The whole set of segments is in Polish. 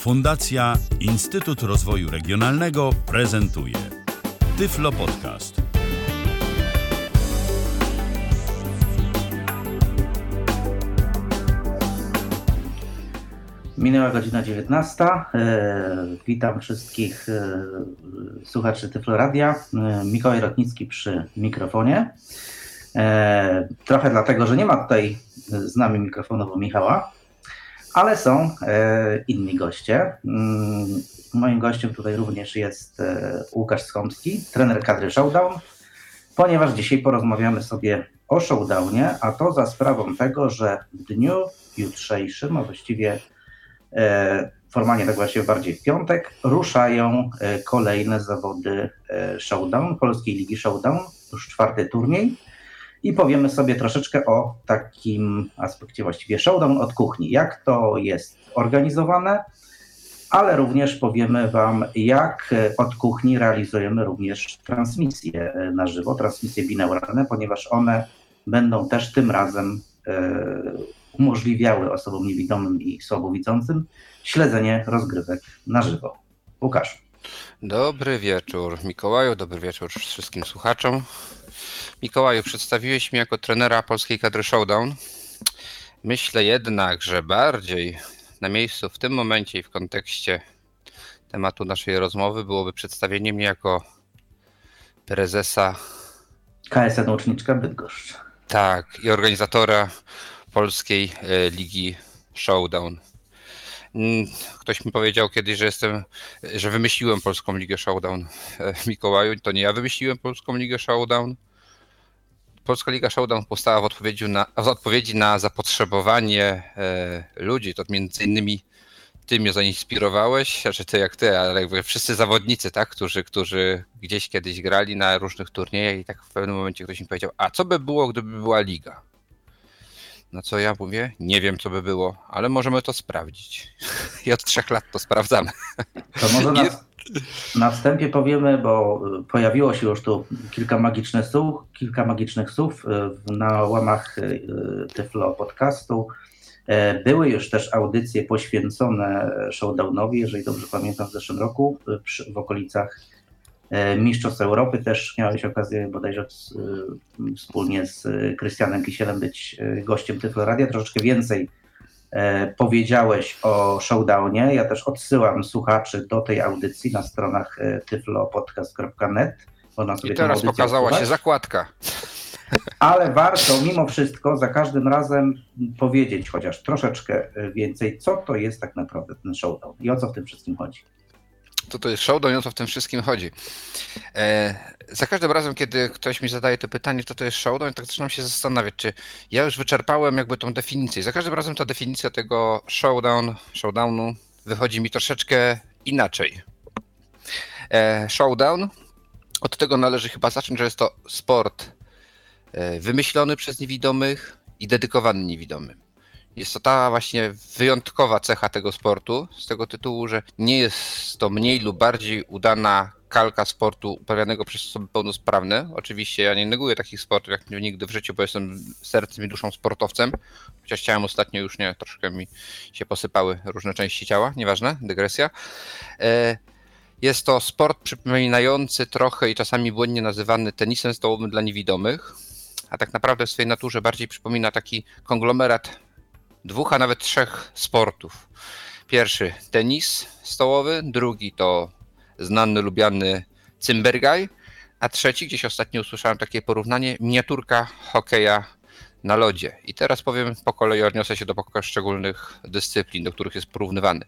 Fundacja Instytut Rozwoju Regionalnego prezentuje Tyflo Podcast. Minęła godzina 19. E, witam wszystkich e, słuchaczy Tyflo Radia. E, Mikołaj Rotnicki przy mikrofonie. Trochę dlatego, że nie ma tutaj z nami mikrofonowo Michała, ale są e, inni goście. Mm, moim gościem tutaj również jest e, Łukasz Skomski, trener kadry Showdown, ponieważ dzisiaj porozmawiamy sobie o Showdownie, a to za sprawą tego, że w dniu jutrzejszym, a właściwie formalnie tak właśnie bardziej w piątek, ruszają kolejne zawody Showdown, Polskiej Ligi Showdown, już czwarty turniej i powiemy sobie troszeczkę o takim aspekcie właściwie showdown od kuchni, jak to jest organizowane, ale również powiemy Wam, jak od kuchni realizujemy również transmisje na żywo, transmisje binauralne, ponieważ one będą też tym razem e, umożliwiały osobom niewidomym i słabowidzącym śledzenie rozgrywek na żywo. Łukasz. Dobry wieczór Mikołaju, dobry wieczór wszystkim słuchaczom. Mikołaju, przedstawiłeś mnie jako trenera polskiej kadry Showdown. Myślę jednak, że bardziej na miejscu w tym momencie i w kontekście tematu naszej rozmowy byłoby przedstawienie mnie jako prezesa KSN Uczniczka Bydgoszcz. Tak, i organizatora Polskiej e, Ligi Showdown. Mm, ktoś mi powiedział kiedyś, że jestem, że wymyśliłem Polską Ligę Showdown. E, Mikołaju, to nie ja wymyśliłem Polską Ligę Showdown. Polska Liga Showdown powstała w odpowiedzi na, w odpowiedzi na zapotrzebowanie e, ludzi. To między innymi ty mnie zainspirowałeś, znaczy ty jak ty, ale jakby wszyscy zawodnicy, tak, którzy, którzy gdzieś kiedyś grali na różnych turniejach i tak w pewnym momencie ktoś mi powiedział, a co by było, gdyby była liga? Na co ja mówię, nie wiem co by było, ale możemy to sprawdzić. I od trzech lat to sprawdzamy. To może nas, na wstępie powiemy, bo y, pojawiło się już tu kilka magicznych słów, kilka magicznych słów y, na łamach y, Tyflo podcastu. E, były już też audycje poświęcone showdownowi, jeżeli dobrze pamiętam, w zeszłym roku w okolicach e, Mistrzostw Europy. Też miałeś okazję bodajże wspólnie z Krystianem Kisielem być gościem Tyflo Radia. Troszeczkę więcej E, powiedziałeś o showdownie. Ja też odsyłam słuchaczy do tej audycji na stronach e, tyflopodcast.net. I teraz pokazała odsyłać. się zakładka. Ale warto mimo wszystko za każdym razem powiedzieć chociaż troszeczkę więcej, co to jest tak naprawdę ten showdown i o co w tym wszystkim chodzi to to jest showdown, o co w tym wszystkim chodzi. E, za każdym razem, kiedy ktoś mi zadaje to pytanie, to to jest showdown, tak zaczynam się zastanawiać, czy ja już wyczerpałem jakby tą definicję. Za każdym razem ta definicja tego showdown, showdownu wychodzi mi troszeczkę inaczej. E, showdown, od tego należy chyba zacząć, że jest to sport e, wymyślony przez niewidomych i dedykowany niewidomym. Jest to ta właśnie wyjątkowa cecha tego sportu, z tego tytułu, że nie jest to mniej lub bardziej udana kalka sportu uprawianego przez osoby pełnosprawne. Oczywiście ja nie neguję takich sportów jak nigdy w życiu, bo jestem sercem i duszą sportowcem, chociaż chciałem ostatnio już nie, troszkę mi się posypały różne części ciała, nieważne, dygresja. E, jest to sport przypominający trochę i czasami błędnie nazywany tenisem stołowym dla niewidomych, a tak naprawdę w swojej naturze bardziej przypomina taki konglomerat dwóch, a nawet trzech sportów. Pierwszy tenis stołowy, drugi to znany, lubiany cymbergaj, a trzeci, gdzieś ostatnio usłyszałem takie porównanie, miniaturka hokeja na lodzie. I teraz powiem po kolei, odniosę się do poszczególnych dyscyplin, do których jest porównywany.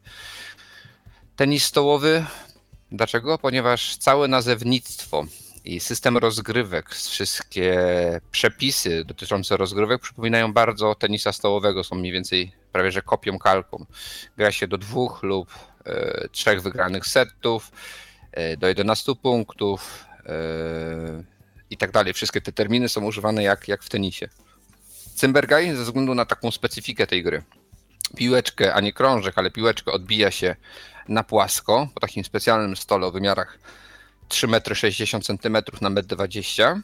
Tenis stołowy, dlaczego? Ponieważ całe nazewnictwo i system rozgrywek, wszystkie przepisy dotyczące rozgrywek przypominają bardzo tenisa stołowego, są mniej więcej prawie że kopią kalką. Gra się do dwóch lub e, trzech wygranych setów, e, do 11 punktów e, i tak dalej. Wszystkie te terminy są używane jak, jak w tenisie. Cymbergaj ze względu na taką specyfikę tej gry. Piłeczkę, a nie krążek, ale piłeczkę odbija się na płasko po takim specjalnym stole o wymiarach 3,60 m na 1,20 m,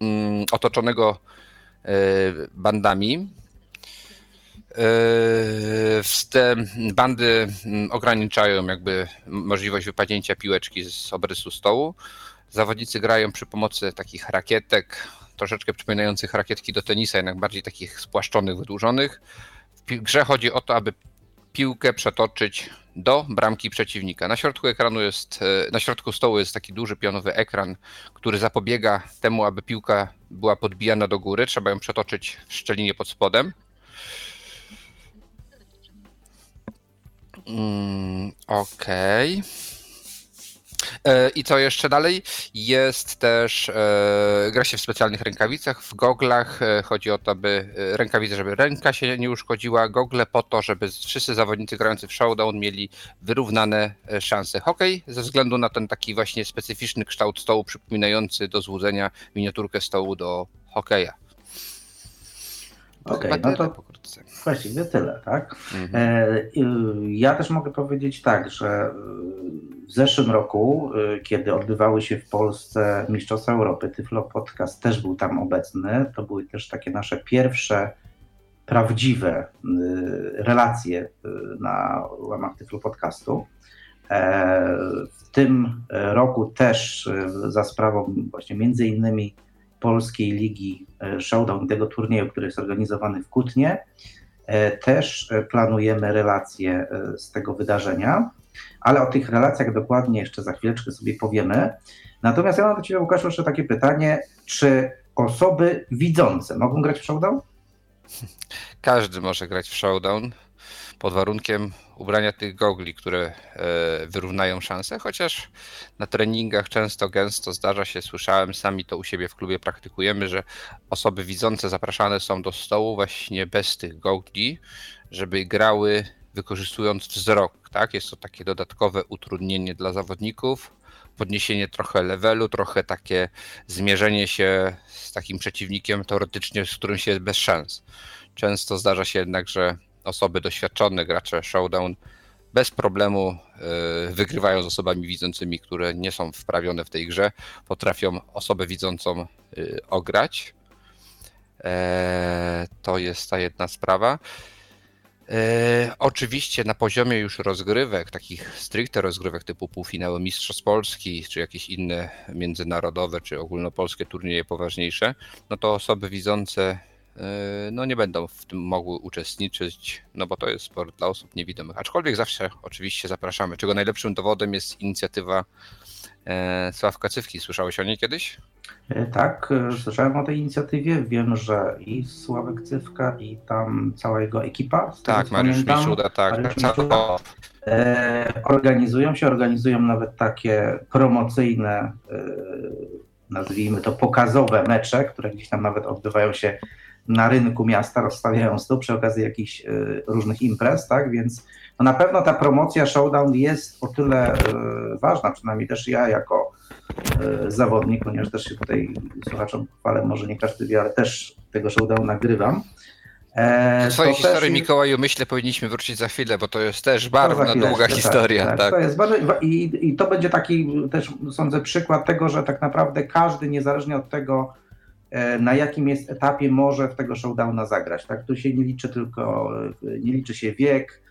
mm, otoczonego e, bandami. Te bandy ograniczają jakby możliwość wypadnięcia piłeczki z obrysu stołu. Zawodnicy grają przy pomocy takich rakietek, troszeczkę przypominających rakietki do tenisa, jednak bardziej takich spłaszczonych, wydłużonych. W grze chodzi o to, aby piłkę przetoczyć do bramki przeciwnika. Na środku ekranu jest, e, na środku stołu jest taki duży pionowy ekran, który zapobiega temu, aby piłka była podbijana do góry. Trzeba ją przetoczyć w szczelinie pod spodem. Mm, Okej. Okay. E, I co jeszcze dalej? Jest też, e, gra się w specjalnych rękawicach, w goglach. E, chodzi o to, aby rękawice, żeby ręka się nie uszkodziła. Gogle po to, żeby wszyscy zawodnicy grający w showdown mieli wyrównane szanse. Hokej ze względu na ten taki właśnie specyficzny kształt stołu, przypominający do złudzenia miniaturkę stołu do hokeja. Okej, okay, no to pokrótce. właściwie tyle, tak? Mhm. E, ja też mogę powiedzieć tak, że w zeszłym roku, y, kiedy odbywały się w Polsce Mistrzostwa Europy, Tyflo Podcast też był tam obecny. To były też takie nasze pierwsze prawdziwe y, relacje na łamach Tyflo Podcastu. E, w tym roku też za sprawą właśnie między innymi Polskiej Ligi Showdown tego turnieju, który jest organizowany w Kutnie, też planujemy relacje z tego wydarzenia ale o tych relacjach dokładnie jeszcze za chwileczkę sobie powiemy. Natomiast ja mam do Ciebie, Łukaszu, jeszcze takie pytanie, czy osoby widzące mogą grać w showdown? Każdy może grać w showdown pod warunkiem ubrania tych gogli, które e, wyrównają szanse, chociaż na treningach często, gęsto zdarza się, słyszałem, sami to u siebie w klubie praktykujemy, że osoby widzące zapraszane są do stołu właśnie bez tych gogli, żeby grały wykorzystując wzrok. Tak? Jest to takie dodatkowe utrudnienie dla zawodników, podniesienie trochę levelu, trochę takie zmierzenie się z takim przeciwnikiem teoretycznie, z którym się jest bez szans. Często zdarza się jednak, że osoby doświadczone, gracze showdown, bez problemu e, wygrywają z osobami widzącymi, które nie są wprawione w tej grze, potrafią osobę widzącą e, ograć. E, to jest ta jedna sprawa. E, oczywiście na poziomie już rozgrywek, takich stricte rozgrywek typu półfinały Mistrzostw Polski, czy jakieś inne międzynarodowe, czy ogólnopolskie turnieje poważniejsze, no to osoby widzące no nie będą w tym mogły uczestniczyć, no bo to jest sport dla osób niewidomych. Aczkolwiek zawsze oczywiście zapraszamy, czego najlepszym dowodem jest inicjatywa e, Sławka Cywki. Słyszałeś o niej kiedyś? E, tak, słyszałem o tej inicjatywie. Wiem, że i Sławek Cywka, i tam cała jego ekipa. Tak, Mariusz Miczuda, tak. Mariusz tak, Miczuda, e, organizują się, organizują nawet takie promocyjne, nazwijmy to pokazowe mecze, które gdzieś tam nawet odbywają się na rynku miasta, rozstawiają stół przy okazji jakichś e, różnych imprez, tak, więc no na pewno ta promocja Showdown jest o tyle e, ważna, przynajmniej też ja jako E, zawodnik, ponieważ też się tutaj słuchaczom chwalę, może nie każdy wie, ale też tego showdown nagrywam. E, Twojej historii, jest... Mikołaju, myślę, powinniśmy wrócić za chwilę, bo to jest też bardzo długa tak, historia. Tak, tak. To jest bardzo, i, I to będzie taki też, sądzę, przykład tego, że tak naprawdę każdy, niezależnie od tego, na jakim jest etapie, może w tego showdowna zagrać. Tak? Tu się nie liczy tylko, nie liczy się wiek,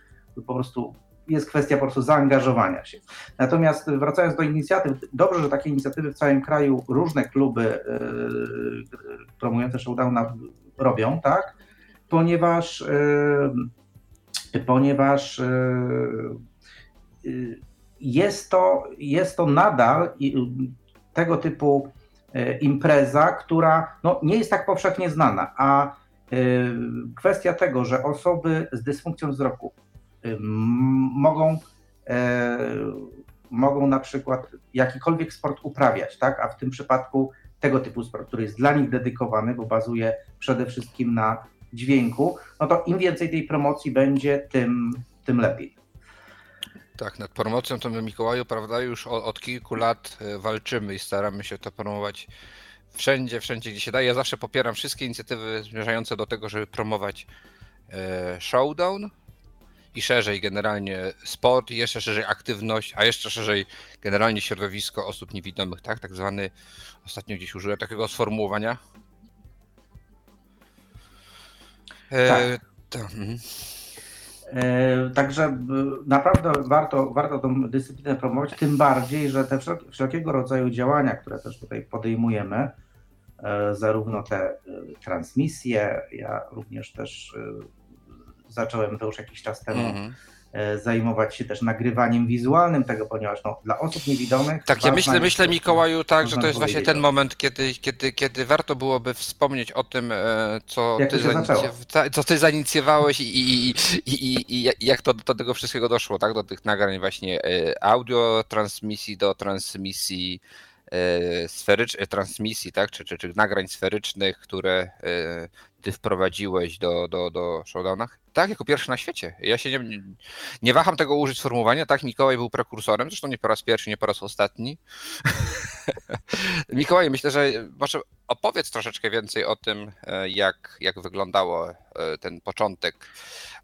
po prostu jest kwestia po prostu zaangażowania się. Natomiast wracając do inicjatyw, dobrze, że takie inicjatywy w całym kraju różne kluby yy, promujące showdowna robią, tak? Ponieważ, yy, ponieważ yy, jest, to, jest to nadal tego typu impreza, która no, nie jest tak powszechnie znana, a kwestia tego, że osoby z dysfunkcją wzroku mogą, e, mogą na przykład jakikolwiek sport uprawiać, tak? a w tym przypadku tego typu sport, który jest dla nich dedykowany, bo bazuje przede wszystkim na dźwięku, no to im więcej tej promocji będzie, tym, tym lepiej. Tak, nad promocją to my Mikołaju, prawda, już od, od, kilku lat e, walczymy i staramy się to promować wszędzie, wszędzie, gdzie się da. Ja zawsze popieram wszystkie inicjatywy zmierzające do tego, żeby promować e, showdown, i szerzej generalnie sport, i jeszcze szerzej aktywność, a jeszcze szerzej generalnie środowisko osób niewidomych, tak? Tak zwany, ostatnio gdzieś użyłem takiego sformułowania. E, tak. to. Mhm. E, także naprawdę warto, warto tą dyscyplinę promować, tym bardziej, że te wszelkiego rodzaju działania, które też tutaj podejmujemy, e, zarówno te transmisje, ja również też zacząłem to już jakiś czas temu. Mm E, zajmować się też nagrywaniem wizualnym tego, ponieważ no, dla osób niewidomych. Tak, ja myślę, myślę Mikołaju, tak, że to jest właśnie ten moment, kiedy, kiedy, kiedy warto byłoby wspomnieć o tym, e, co, ty, co ty zainicjowałeś i, i, i, i, jak to do tego wszystkiego doszło, tak? Do tych nagrań właśnie e, audio, transmisji do transmisji sferycznej transmisji, tak? Czy, czy, czy nagrań sferycznych, które ty wprowadziłeś do, do, do Showdownach? Tak, jako pierwszy na świecie. Ja się nie, nie waham tego użyć sformułowania. Tak, Mikołaj był prekursorem, zresztą nie po raz pierwszy, nie po raz ostatni. Mikołaj, myślę, że może opowiedz troszeczkę więcej o tym, e, jak, jak wyglądało e, ten początek,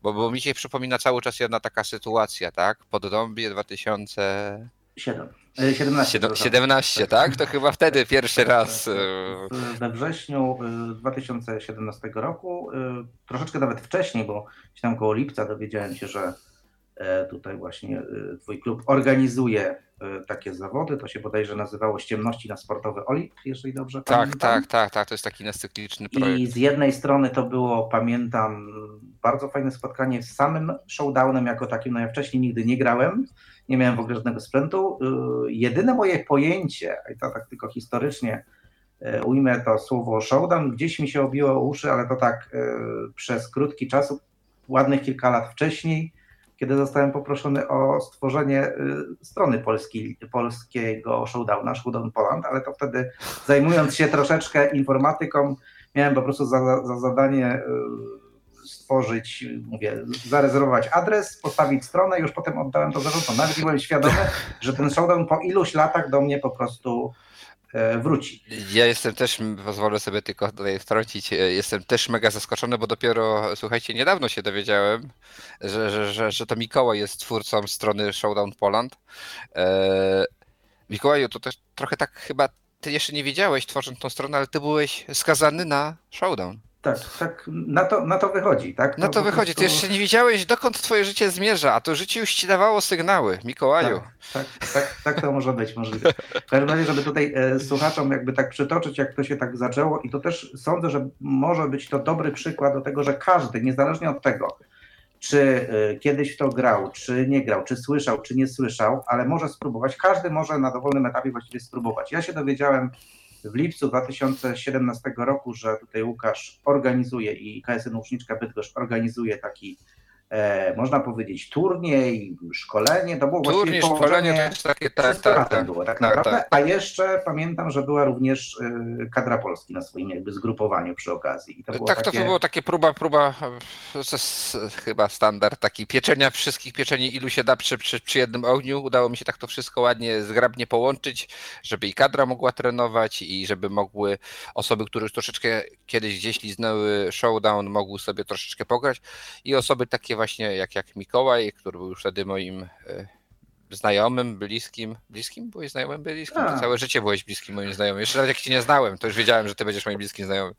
bo, bo mi się przypomina cały czas jedna taka sytuacja, tak? Poddąbie 2007. 17. 17, tak? To chyba wtedy pierwszy raz. E, we wrześniu 2017 e, roku, e, troszeczkę nawet wcześniej, bo tam koło lipca dowiedziałem się, że tutaj właśnie Twój klub organizuje takie zawody. To się bodajże nazywało Ściemności na sportowy Olimp, jeżeli dobrze tak, pamiętam. Tak, tak, tak. To jest taki cykliczny projekt. I z jednej strony to było, pamiętam, bardzo fajne spotkanie z samym showdownem jako takim. No ja wcześniej nigdy nie grałem nie miałem w ogóle żadnego sprzętu. Y, jedyne moje pojęcie, i to tak tylko historycznie y, ujmę to słowo showdown, gdzieś mi się obiło uszy, ale to tak y, przez krótki czas, ładnych kilka lat wcześniej, kiedy zostałem poproszony o stworzenie strony polskiej, polskiego showdowna, Showdown Poland, ale to wtedy zajmując się troszeczkę informatyką, miałem po prostu za, za zadanie stworzyć, mówię, zarezerwować adres, postawić stronę, już potem oddałem to zarządcom. Nawet nie byłem świadomy, że ten showdown po iluś latach do mnie po prostu e, wróci. Ja jestem też, pozwolę sobie tylko tutaj wtrącić, e, jestem też mega zaskoczony, bo dopiero, słuchajcie, niedawno się dowiedziałem, że, że, że, że to Mikołaj jest twórcą strony Showdown Poland. E, Mikołaju, to też trochę tak chyba, ty jeszcze nie wiedziałeś tworząc tą stronę, ale ty byłeś skazany na Showdown. Tak, tak, na to, na to wychodzi, tak? No to, to wychodzi. Prostu... Ty jeszcze nie wiedziałeś, dokąd twoje życie zmierza, a to życie już ci dawało sygnały, Mikołaju. Tak, tak, tak, tak to może być możliwe. W każdym razie, żeby tutaj e, słuchaczom jakby tak przytoczyć, jak to się tak zaczęło i to też sądzę, że może być to dobry przykład do tego, że każdy, niezależnie od tego, czy e, kiedyś to grał, czy nie grał, czy słyszał, czy nie słyszał, ale może spróbować. Każdy może na dowolnym etapie właściwie spróbować. Ja się dowiedziałem w lipcu 2017 roku, że tutaj Łukasz organizuje i KSN Łuczniczka Bydgoszcz organizuje taki e, można powiedzieć, turniej, szkolenie, to było Turniej, szkolenie to jest takie, tak, tak, tak, było tak, tak naprawdę, tak, a jeszcze pamiętam, że była również y, kadra Polski na swoim jakby zgrupowaniu przy okazji. To tak, takie... to było takie próba, próba, jest chyba standard, taki pieczenia wszystkich pieczeni, ilu się da przy, przy, przy jednym ogniu. Udało mi się tak to wszystko ładnie, zgrabnie połączyć, żeby i kadra mogła trenować i żeby mogły osoby, które już troszeczkę kiedyś gdzieś liznęły showdown, mogły sobie troszeczkę pograć i osoby takie właśnie jak, jak Mikołaj, który był już wtedy moim e, znajomym, bliskim. Bliskim? Byłeś znajomym, bliskim? Całe życie byłeś bliskim moim znajomym. Jeszcze nawet jak cię nie znałem, to już wiedziałem, że ty będziesz moim bliskim znajomym.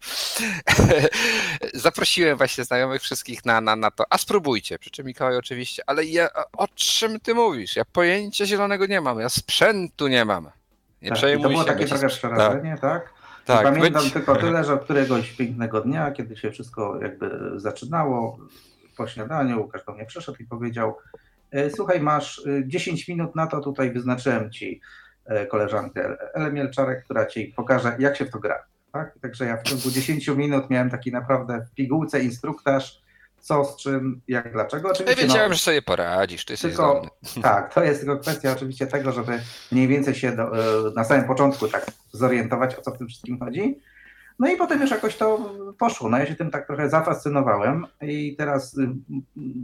Zaprosiłem właśnie znajomych wszystkich na, na, na to. A spróbujcie. Przy czym Mikołaj oczywiście, ale ja, o czym ty mówisz? Ja pojęcia zielonego nie mam, ja sprzętu nie mam. Nie tak, przejmuj to było się, takie trochę przerażenie, tak? tak? tak pamiętam być... tylko tyle, że któregoś pięknego dnia, kiedy się wszystko jakby zaczynało, po śniadaniu Łukasz do mnie przyszedł i powiedział: e, Słuchaj, masz 10 e, minut na to, tutaj wyznaczyłem ci e, koleżankę Elę Mielczarek, która ci pokaże, jak się w to gra. Tak? Także ja w ciągu 10 minut miałem taki naprawdę w pigułce instruktaż, co z czym, jak, dlaczego. Oczywiście, ja wiedziałem, no, że sobie poradzisz, ty tylko, Tak, to jest tylko kwestia oczywiście tego, żeby mniej więcej się do, na samym początku tak zorientować, o co w tym wszystkim chodzi. No i potem już jakoś to poszło. No ja się tym tak trochę zafascynowałem i teraz y,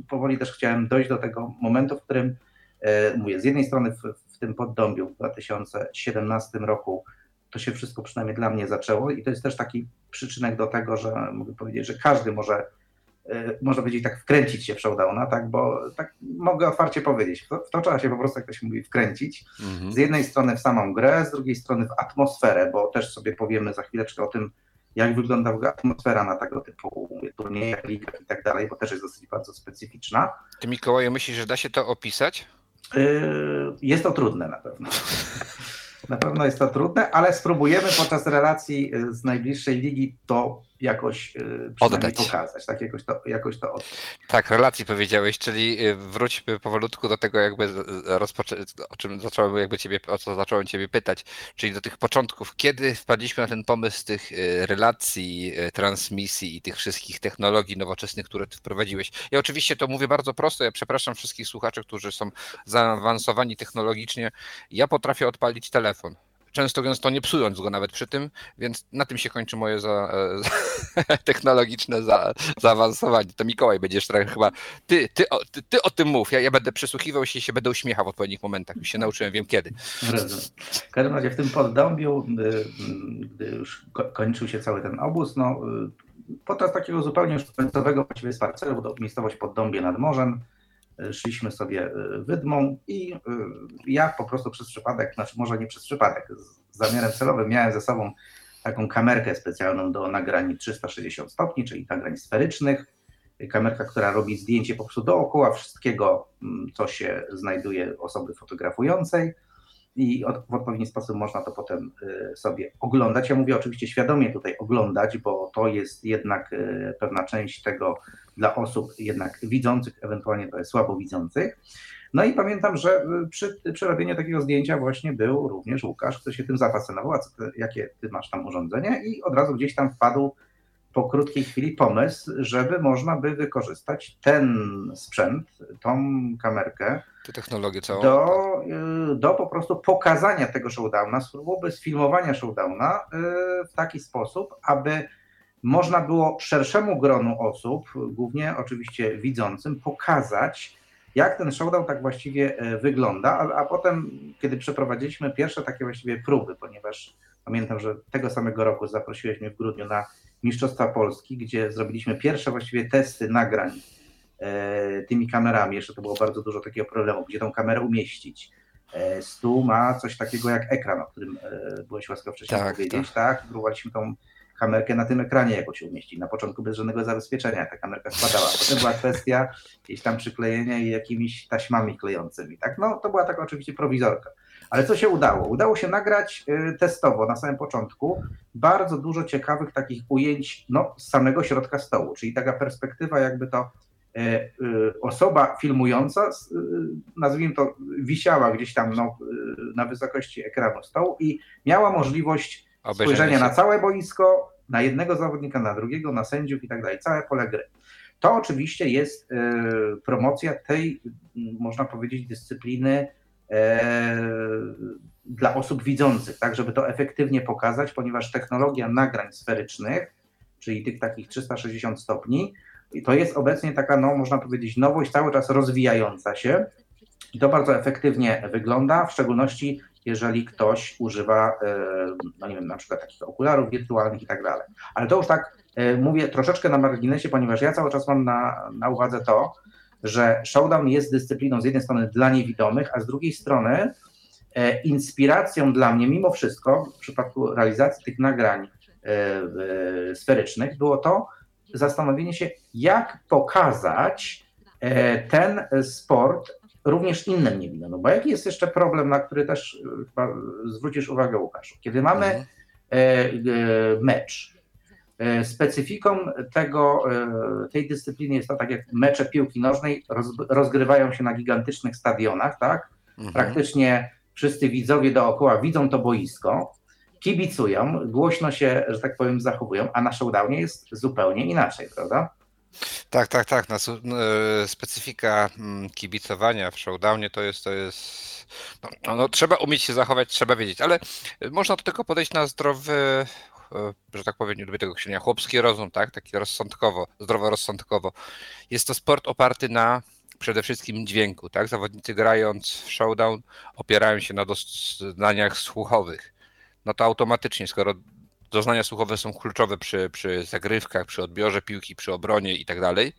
powoli też chciałem dojść do tego momentu, w którym e, mówię, z jednej strony w, w tym poddąbiu w 2017 roku to się wszystko przynajmniej dla mnie zaczęło i to jest też taki przyczynek do tego, że mogę powiedzieć, że każdy może e, może powiedzieć tak wkręcić się w showdowna, tak, bo tak mogę otwarcie powiedzieć, w to, w to trzeba się po prostu, jak to się mówi, wkręcić. Mhm. Z jednej strony w samą grę, z drugiej strony w atmosferę, bo też sobie powiemy za chwileczkę o tym, jak wygląda atmosfera na tego typu turniejach, ligach i tak dalej, bo też jest dosyć bardzo specyficzna. Ty Mikołaju myślisz, że da się to opisać? Yy, jest to trudne na pewno. Na pewno jest to trudne, ale spróbujemy podczas relacji z najbliższej ligi to jakoś y, Oddać. pokazać, tak jakoś to, jakoś to oddać. Tak, relacji powiedziałeś, czyli y, wróćmy powolutku do tego jakby rozpoczę... o czym zacząłem jakby ciebie, o co zacząłem ciebie pytać, czyli do tych początków, kiedy wpadliśmy na ten pomysł tych relacji, transmisji i tych wszystkich technologii nowoczesnych, które ty wprowadziłeś. Ja oczywiście to mówię bardzo prosto, ja przepraszam wszystkich słuchaczy, którzy są zaawansowani technologicznie. Ja potrafię odpalić telefon często gęsto nie psując go nawet przy tym, więc na tym się kończy moje za, za, technologiczne za, zaawansowanie. To Mikołaj będziesz trochę chyba, ty, ty, o, ty, ty o tym mów, ja, ja będę przysłuchiwał się i się będę uśmiechał w odpowiednich momentach, już się nauczyłem, wiem kiedy. W każdym razie w tym poddąbiu, y, gdy już kończył się cały ten obóz, no, y, podczas takiego zupełnie już końcowego właściwie spaceru, miejscowość Poddąbie nad morzem, szliśmy sobie e, wydmą i e, ja po prostu przez przypadek, znaczy może nie przez przypadek, z zamiarem celowym miałem ze sobą taką kamerkę specjalną do nagrań 360 stopni, czyli nagrań sferycznych. Kamerka, która robi zdjęcie po prostu dookoła wszystkiego, mm, co się znajduje osoby fotografującej i w odpowiedni sposób można to potem e, sobie oglądać. Ja mówię oczywiście świadomie tutaj oglądać, bo to jest jednak pewna część tego dla osób jednak widzących, ewentualnie jest słabowidzących. No i pamiętam, że y, przy, przy robieniu takiego zdjęcia właśnie był również Łukasz, który się tym zafascynował, a ty, jakie ty masz tam urządzenie? I od razu gdzieś tam wpadł po krótkiej chwili pomysł, żeby można by wykorzystać ten sprzęt, tą kamerkę, tę technologię całą, do, y, do po prostu pokazania tego showdowna, spróbowy sfilmowania showdowna y, w taki sposób, aby można było szerszemu gronu osób, głównie oczywiście widzącym, pokazać, jak ten showdown tak właściwie e, wygląda, a, a potem, kiedy przeprowadziliśmy pierwsze takie właściwie próby, ponieważ pamiętam, że tego samego roku zaprosiłeś mnie w grudniu na Mistrzostwa Polski, gdzie zrobiliśmy pierwsze właściwie testy nagrań e, tymi kamerami. Jeszcze to było bardzo dużo takiego problemu, gdzie tą kamerę umieścić. E, stół ma coś takiego jak ekran, o którym e, byłeś łaskaw wcześniej tak, powiedzieć, tak? tak? Próbowaliśmy tą kamerkę na tym ekranie jakoś umieścić. Na początku bez żadnego zabezpieczenia ta kamerka spadała. Potem była kwestia gdzieś tam przyklejenia i jakimiś taśmami klejącymi. Tak? No to była taka oczywiście prowizorka. Ale co się udało? Udało się nagrać y, testowo na samym początku bardzo dużo ciekawych takich ujęć no, z samego środka stołu, czyli taka perspektywa jakby to y, y, osoba filmująca, nazwijmy to, wisiała gdzieś tam no, na wysokości ekranu stołu i miała możliwość spojrzenia na całe boisko, na jednego zawodnika, na drugiego, na sędziów i tak dalej, całe pole gry. To oczywiście jest e, promocja tej, można powiedzieć, dyscypliny e, dla osób widzących, tak, żeby to efektywnie pokazać, ponieważ technologia nagrań sferycznych, czyli tych takich 360 stopni, to jest obecnie taka, no, można powiedzieć, nowość cały czas rozwijająca się i to bardzo efektywnie wygląda, w szczególności jeżeli ktoś używa, e, no nie wiem, na przykład takich okularów wirtualnych i tak dalej. Ale to już tak e, mówię troszeczkę na marginesie, ponieważ ja cały czas mam na, na uwadze to, że showdown jest dyscypliną z jednej strony dla niewidomych, a z drugiej strony e, inspiracją dla mnie, mimo wszystko, w przypadku realizacji tych nagrań sferycznych, było to zastanowienie się, jak pokazać ten sport również innym nie widno. No bo jaki jest jeszcze problem, na który też e, chyba zwrócisz uwagę, Łukaszu? Kiedy mamy mhm. e, e, mecz, specyfiką tego, tej dyscypliny jest to, tak jak mecze piłki nożnej rozgrywają się na gigantycznych stadionach, tak? Mhm. Praktycznie wszyscy widzowie dookoła widzą to boisko, kibicują, głośno się, że tak powiem, zachowują, a na showdownie jest zupełnie inaczej, prawda? Tak, tak, tak. Na, e, specyfika mm, kibicowania w showdownie to jest, to jest no, no, no, trzeba umieć się zachować, trzeba wiedzieć, ale można do tego podejść na zdrowy, e, że tak powiem, nie lubię tego określenia, chłopski rozum, tak? Taki rozsądkowo, zdrowo-rozsądkowo. Jest to sport oparty na przede wszystkim dźwięku, tak? Zawodnicy grając w showdown opierają się na doznaniach słuchowych. No to automatycznie, skoro doznania słuchowe są kluczowe przy, przy zagrywkach, przy odbiorze piłki, przy obronie i tak dalej,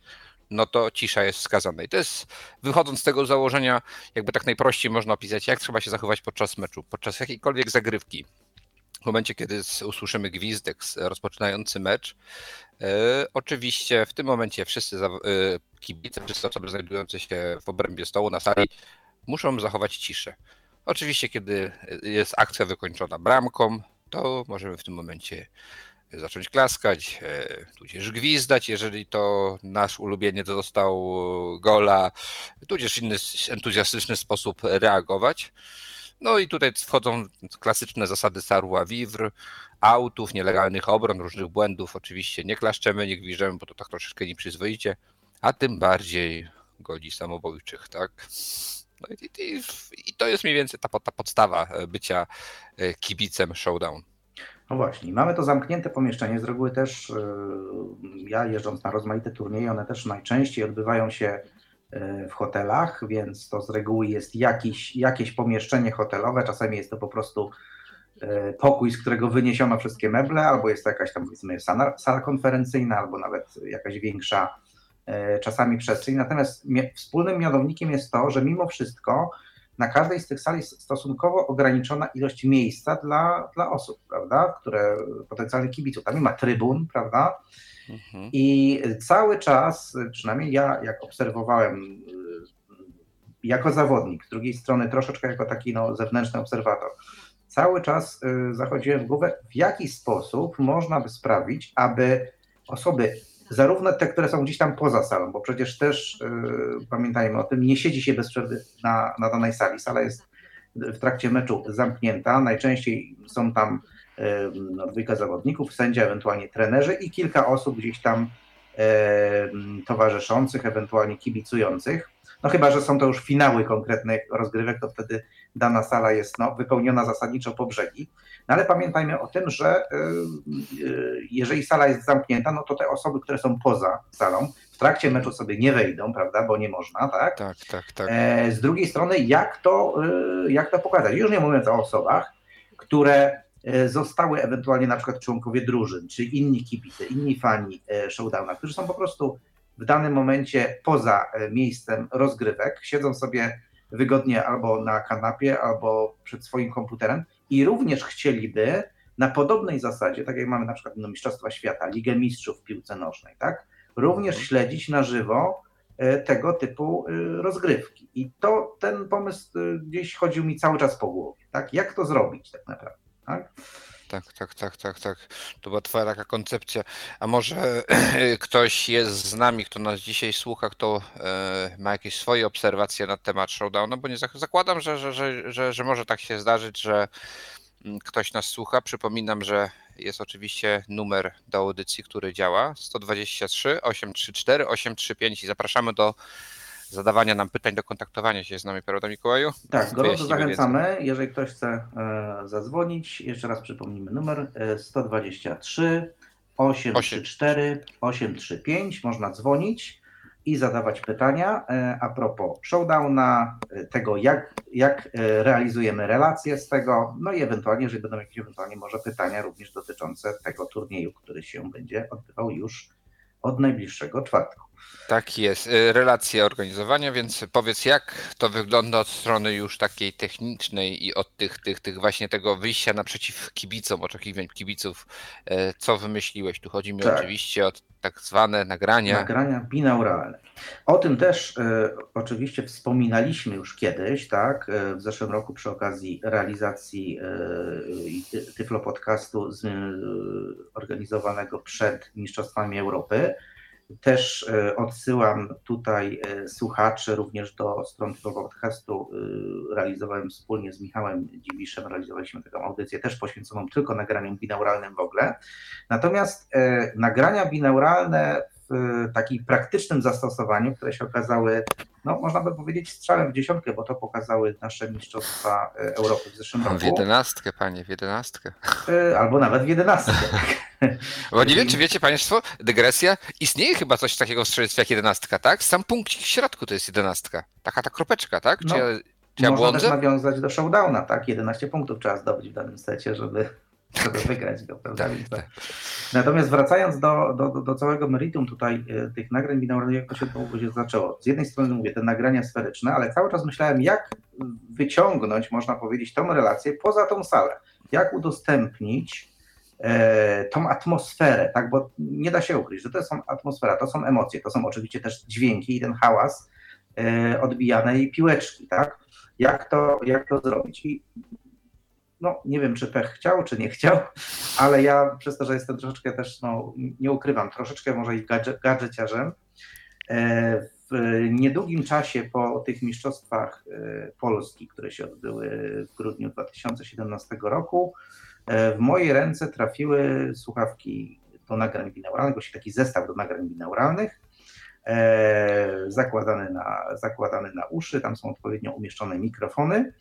no to cisza jest wskazana. I to jest, wychodząc z tego założenia, jakby tak najprościej można opisać, jak trzeba się zachować podczas meczu, podczas jakiejkolwiek zagrywki. w momencie, kiedy usłyszymy gwizdek rozpoczynający mecz, e, oczywiście w tym momencie wszyscy e, kibice, wszyscy osoby znajdujące się w obrębie stołu na sali muszą zachować ciszę. Oczywiście, kiedy jest akcja wykończona bramką, to możemy w tym momencie zacząć klaskać, e, tudzież gwizdać, jeżeli to nasz ulubieniec dostał gola, tudzież inny entuzjastyczny sposób reagować. No i tutaj wchodzą klasyczne zasady Sarua Vivre, autów, nielegalnych obron, różnych błędów. Oczywiście nie klaszczemy, nie gwiżdżemy, bo to tak troszeczkę nieprzyzwoicie, a tym bardziej goli samobójczych, tak? No i, i, i to jest mniej więcej ta, ta podstawa e, bycia e, kibicem showdown. No właśnie, mamy to zamknięte pomieszczenie. Z reguły też e, ja jeżdżąc na rozmaite turnieje, one też najczęściej odbywają się w hotelach, więc to z reguły jest jakiś, jakieś pomieszczenie hotelowe. Czasami jest to po prostu pokój, z którego wyniesiono wszystkie meble, albo jest to jakaś tam powiedzmy sala, sala konferencyjna, albo nawet jakaś większa czasami przestrzeń. Natomiast wspólnym mianownikiem jest to, że mimo wszystko na każdej z tych sali jest stosunkowo ograniczona ilość miejsca dla, dla osób, prawda, które potencjalnych kibiców. Tam nie ma trybun, prawda? Mhm. I cały czas, przynajmniej ja jak obserwowałem y, jako zawodnik, z drugiej strony troszeczkę jako taki no, zewnętrzny obserwator, cały czas y, zachodziłem w głowę, w jaki sposób można by sprawić, aby osoby zarówno te, które są gdzieś tam poza salą, bo przecież też yy, pamiętajmy o tym, nie siedzi się bez przerwy na, na danej sali. Sala jest w trakcie meczu zamknięta, najczęściej są tam yy, dwójka zawodników, sędzia, ewentualnie trenerzy i kilka osób gdzieś tam yy, towarzyszących, ewentualnie kibicujących. No chyba, że są to już finały konkretnych rozgrywek, to wtedy dana sala jest no, wypełniona zasadniczo po brzegi. No ale pamiętajmy o tym, że y, y, jeżeli sala jest zamknięta, no to te osoby, które są poza salą, w trakcie meczu sobie nie wejdą, prawda, bo nie można, tak? Tak, tak, tak. E, z drugiej strony, jak to, y, jak to pokazać? Już nie mówiąc o osobach, które zostały ewentualnie na przykład członkowie drużyn, czy inni kibice, inni fani showdowna, którzy są po prostu w danym momencie poza miejscem rozgrywek, siedzą sobie wygodnie albo na kanapie, albo przed swoim komputerem i również chcieliby na podobnej zasadzie, tak jak mamy na przykład no, Mistrzostwa Świata, Ligę Mistrzów w piłce nożnej, tak, również mhm. śledzić na żywo e, tego typu e, rozgrywki. I to ten pomysł e, gdzieś chodził mi cały czas po głowie, tak, jak to zrobić tak naprawdę, tak tak, tak, tak, tak, tak. To była twoja taka koncepcja. A może ktoś jest z nami, kto nas dzisiaj słucha, kto e, ma jakieś swoje obserwacje na temat showdownu, bo nie zakładam, że, że, że, że, że może tak się zdarzyć, że mm, ktoś nas słucha. Przypominam, że jest oczywiście numer do audycji, który działa 123 834 835 i zapraszamy do zadawania nam pytań, do kontaktowania się z nami, prawda Mikołaju? Tak, gorąco zachęcamy. Wiedzę. Jeżeli ktoś chce e, zadzwonić, jeszcze raz przypomnimy numer 123 834 835. Można dzwonić i zadawać pytania e, a propos showdowna, e, tego jak, jak realizujemy relacje z tego, no i ewentualnie, jeżeli będą jakieś ewentualnie może pytania również dotyczące tego turnieju, który się będzie odbywał już od najbliższego czwartku. Tak jest, y, relacje organizowania, więc powiedz jak to wygląda od strony już takiej technicznej i od tych, tych, tych właśnie tego wyjścia naprzeciw kibicom, oczekiwań kibiców, e, co wymyśliłeś? Tu chodzi mi tak. oczywiście o tak zwane nagrania. Nagrania binauralne. O tym też e, oczywiście wspominaliśmy już kiedyś, tak, e, w zeszłym roku przy okazji realizacji e, Tyflo Podcastu z, e, organizowanego przed Mistrzostwami Europy. Też e, odsyłam tutaj e, słuchaczy również do strony tego podcastu. E, realizowałem wspólnie z Michałem Dziwiszem, realizowaliśmy taką audycję też poświęconą tylko nagraniom binauralnym w ogóle. Natomiast nagrania binauralne w takim praktycznym zastosowaniu, które się okazały, no można by powiedzieć, strzałem w dziesiątkę, bo to pokazały nasze mistrzostwa Europy w zeszłym roku. W jedenastkę, panie, w jedenastkę. Albo nawet w jedenastkę. Bo nie wiem, czy wiecie Państwo, dygresja, istnieje chyba coś takiego w strzelectwie jak jedenastka, tak? Sam punkt w środku to jest jedenastka. Taka ta kropeczka, tak? Czy no, ja, czy ja można błądzę? też nawiązać do showdowna, tak? 11 punktów trzeba zdobyć w danym secie, żeby, żeby wygrać go, prawda? tak, tak. Natomiast wracając do, do, do całego meritum tutaj e, tych nagrań binauralnych, jak to się, to się zaczęło. Z jednej strony mówię, te nagrania sferyczne, ale cały czas myślałem, jak wyciągnąć, można powiedzieć, tą relację poza tą salę. Jak udostępnić e, tą atmosferę, tak, bo nie da się ukryć, że to jest atmosfera, to są emocje, to są oczywiście też dźwięki i ten hałas e, odbijanej piłeczki, tak? Jak to, jak to zrobić? I no, nie wiem, czy pech chciał, czy nie chciał, ale ja przez to, że jestem troszeczkę też, no, nie ukrywam, troszeczkę może i gadżeciarzem, e, w niedługim czasie po tych mistrzostwach e, Polski, które się odbyły w grudniu 2017 roku, e, w moje ręce trafiły słuchawki do nagrań binauralnych, właśnie taki zestaw do nagrań binauralnych, zakładany na, zakładany na uszy, tam są odpowiednio umieszczone mikrofony.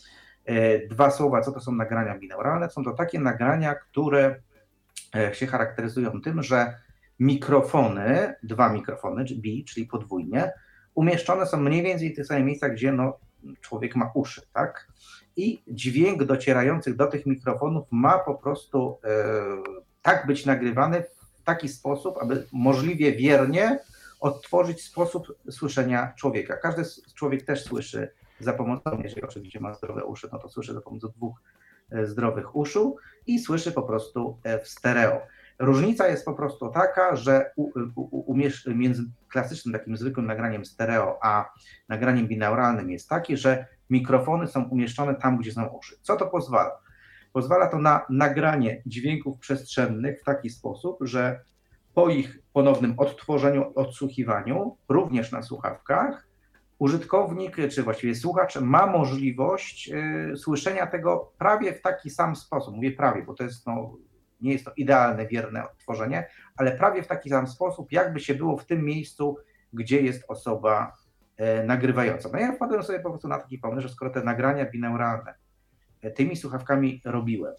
Dwa słowa, co to są nagrania binauralne? Są to takie nagrania, które się charakteryzują tym, że mikrofony, dwa mikrofony, B, czyli podwójnie, umieszczone są mniej więcej w tych samych miejscach, gdzie no, człowiek ma uszy, tak? I dźwięk docierający do tych mikrofonów ma po prostu e, tak być nagrywany w taki sposób, aby możliwie wiernie odtworzyć sposób słyszenia człowieka. Każdy człowiek też słyszy za pomocą, jeżeli oczywiście ma zdrowe uszy, no to słyszy za pomocą dwóch e, zdrowych uszu i słyszy po prostu e, w stereo. Różnica jest po prostu taka, że między klasycznym takim zwykłym nagraniem stereo, a nagraniem binauralnym jest taki, że mikrofony są umieszczone tam, gdzie są uszy. Co to pozwala? Pozwala to na nagranie dźwięków przestrzennych w taki sposób, że po ich ponownym odtworzeniu, odsłuchiwaniu, również na słuchawkach, użytkownik, czy właściwie słuchacz ma możliwość y, słyszenia tego prawie w taki sam sposób. Mówię prawie, bo to jest no, nie jest to idealne, wierne odtworzenie, ale prawie w taki sam sposób, jakby się było w tym miejscu, gdzie jest osoba e, nagrywająca. No ja wpadłem sobie po prostu na taki pomysł, że skoro te nagrania binauralne e, tymi słuchawkami robiłem,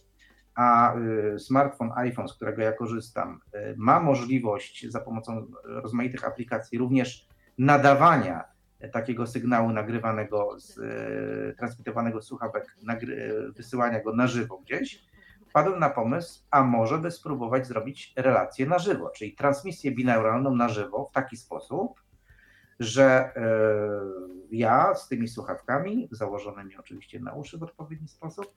a e, smartfon iPhone, z którego ja korzystam, ma możliwość za pomocą rozmaitych aplikacji również nadawania takiego sygnału nagrywanego, z, transmitowanego z słuchawek, nagry, wysyłania go na żywo gdzieś, wpadłem na pomysł, a może by spróbować zrobić relację na żywo, czyli transmisję binauralną na żywo w taki sposób, że e, ja z tymi słuchawkami, założonymi oczywiście na uszy w odpowiedni sposób,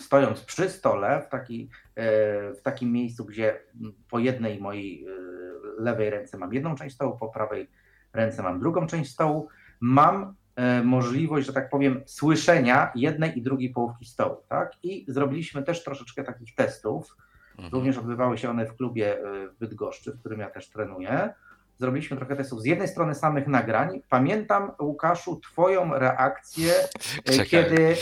stojąc przy stole w, taki, e, w takim miejscu, gdzie po jednej mojej e, lewej ręce mam jedną część stołu, po prawej ręce mam drugą część stołu, mam E, możliwość, że tak powiem, słyszenia jednej i drugiej połówki stołu. Tak? I zrobiliśmy też troszeczkę takich testów. Mhm. Również odbywały się one w klubie e, w Bydgoszczy, w którym ja też trenuję. Zrobiliśmy trochę testów z jednej strony samych nagrań. Pamiętam, Łukaszu, Twoją reakcję, e, Czekaj. kiedy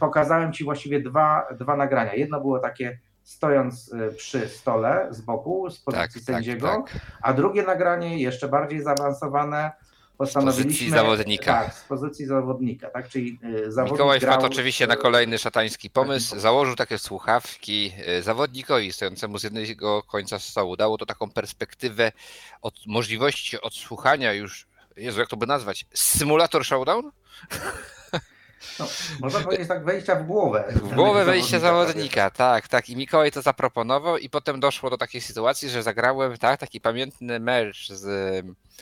pokazałem Ci właściwie dwa, dwa nagrania. Jedno było takie stojąc przy stole z boku, z pozycji tak, tak sędziego, tak, tak. a drugie nagranie, jeszcze bardziej zaawansowane, postanowiliśmy... Z pozycji zawodnika. Tak, z pozycji zawodnika, tak, czyli y, zawodnik Mikołaj grał... wpadł oczywiście na kolejny szatański pomysł, założył takie słuchawki y, zawodnikowi stojącemu z jednego końca stołu. Dało to taką perspektywę od możliwości odsłuchania już, Jezu, jak to by nazwać, symulator showdown? No, można powiedzieć tak wejścia w głowę. W głowę wejścia zawodnika, tak, tak. I Mikołaj to zaproponował i potem doszło do takiej sytuacji, że zagrałem tak, taki pamiętny mecz z,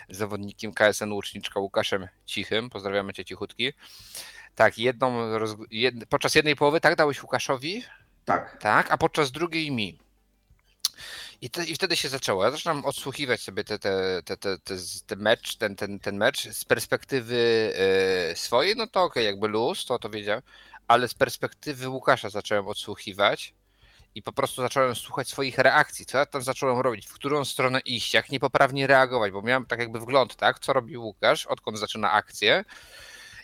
z zawodnikiem KSN Łuczniczka Łukaszem Cichym. Pozdrawiamy cię cichutki. Tak, jedną, jed, podczas jednej połowy tak dałeś Łukaszowi? Tak. Tak, a podczas drugiej mi. I, te, I wtedy się zaczęło. Ja zaczynam odsłuchiwać sobie te, te, te, te, te, te mecz, ten, ten, ten mecz z perspektywy yy, swojej, no to okej, okay, jakby luz, to to wiedziałem, ale z perspektywy Łukasza zacząłem odsłuchiwać i po prostu zacząłem słuchać swoich reakcji, co ja tam zacząłem robić, w którą stronę iść, jak niepoprawnie reagować, bo miałem tak jakby wgląd, tak, co robi Łukasz, odkąd zaczyna akcję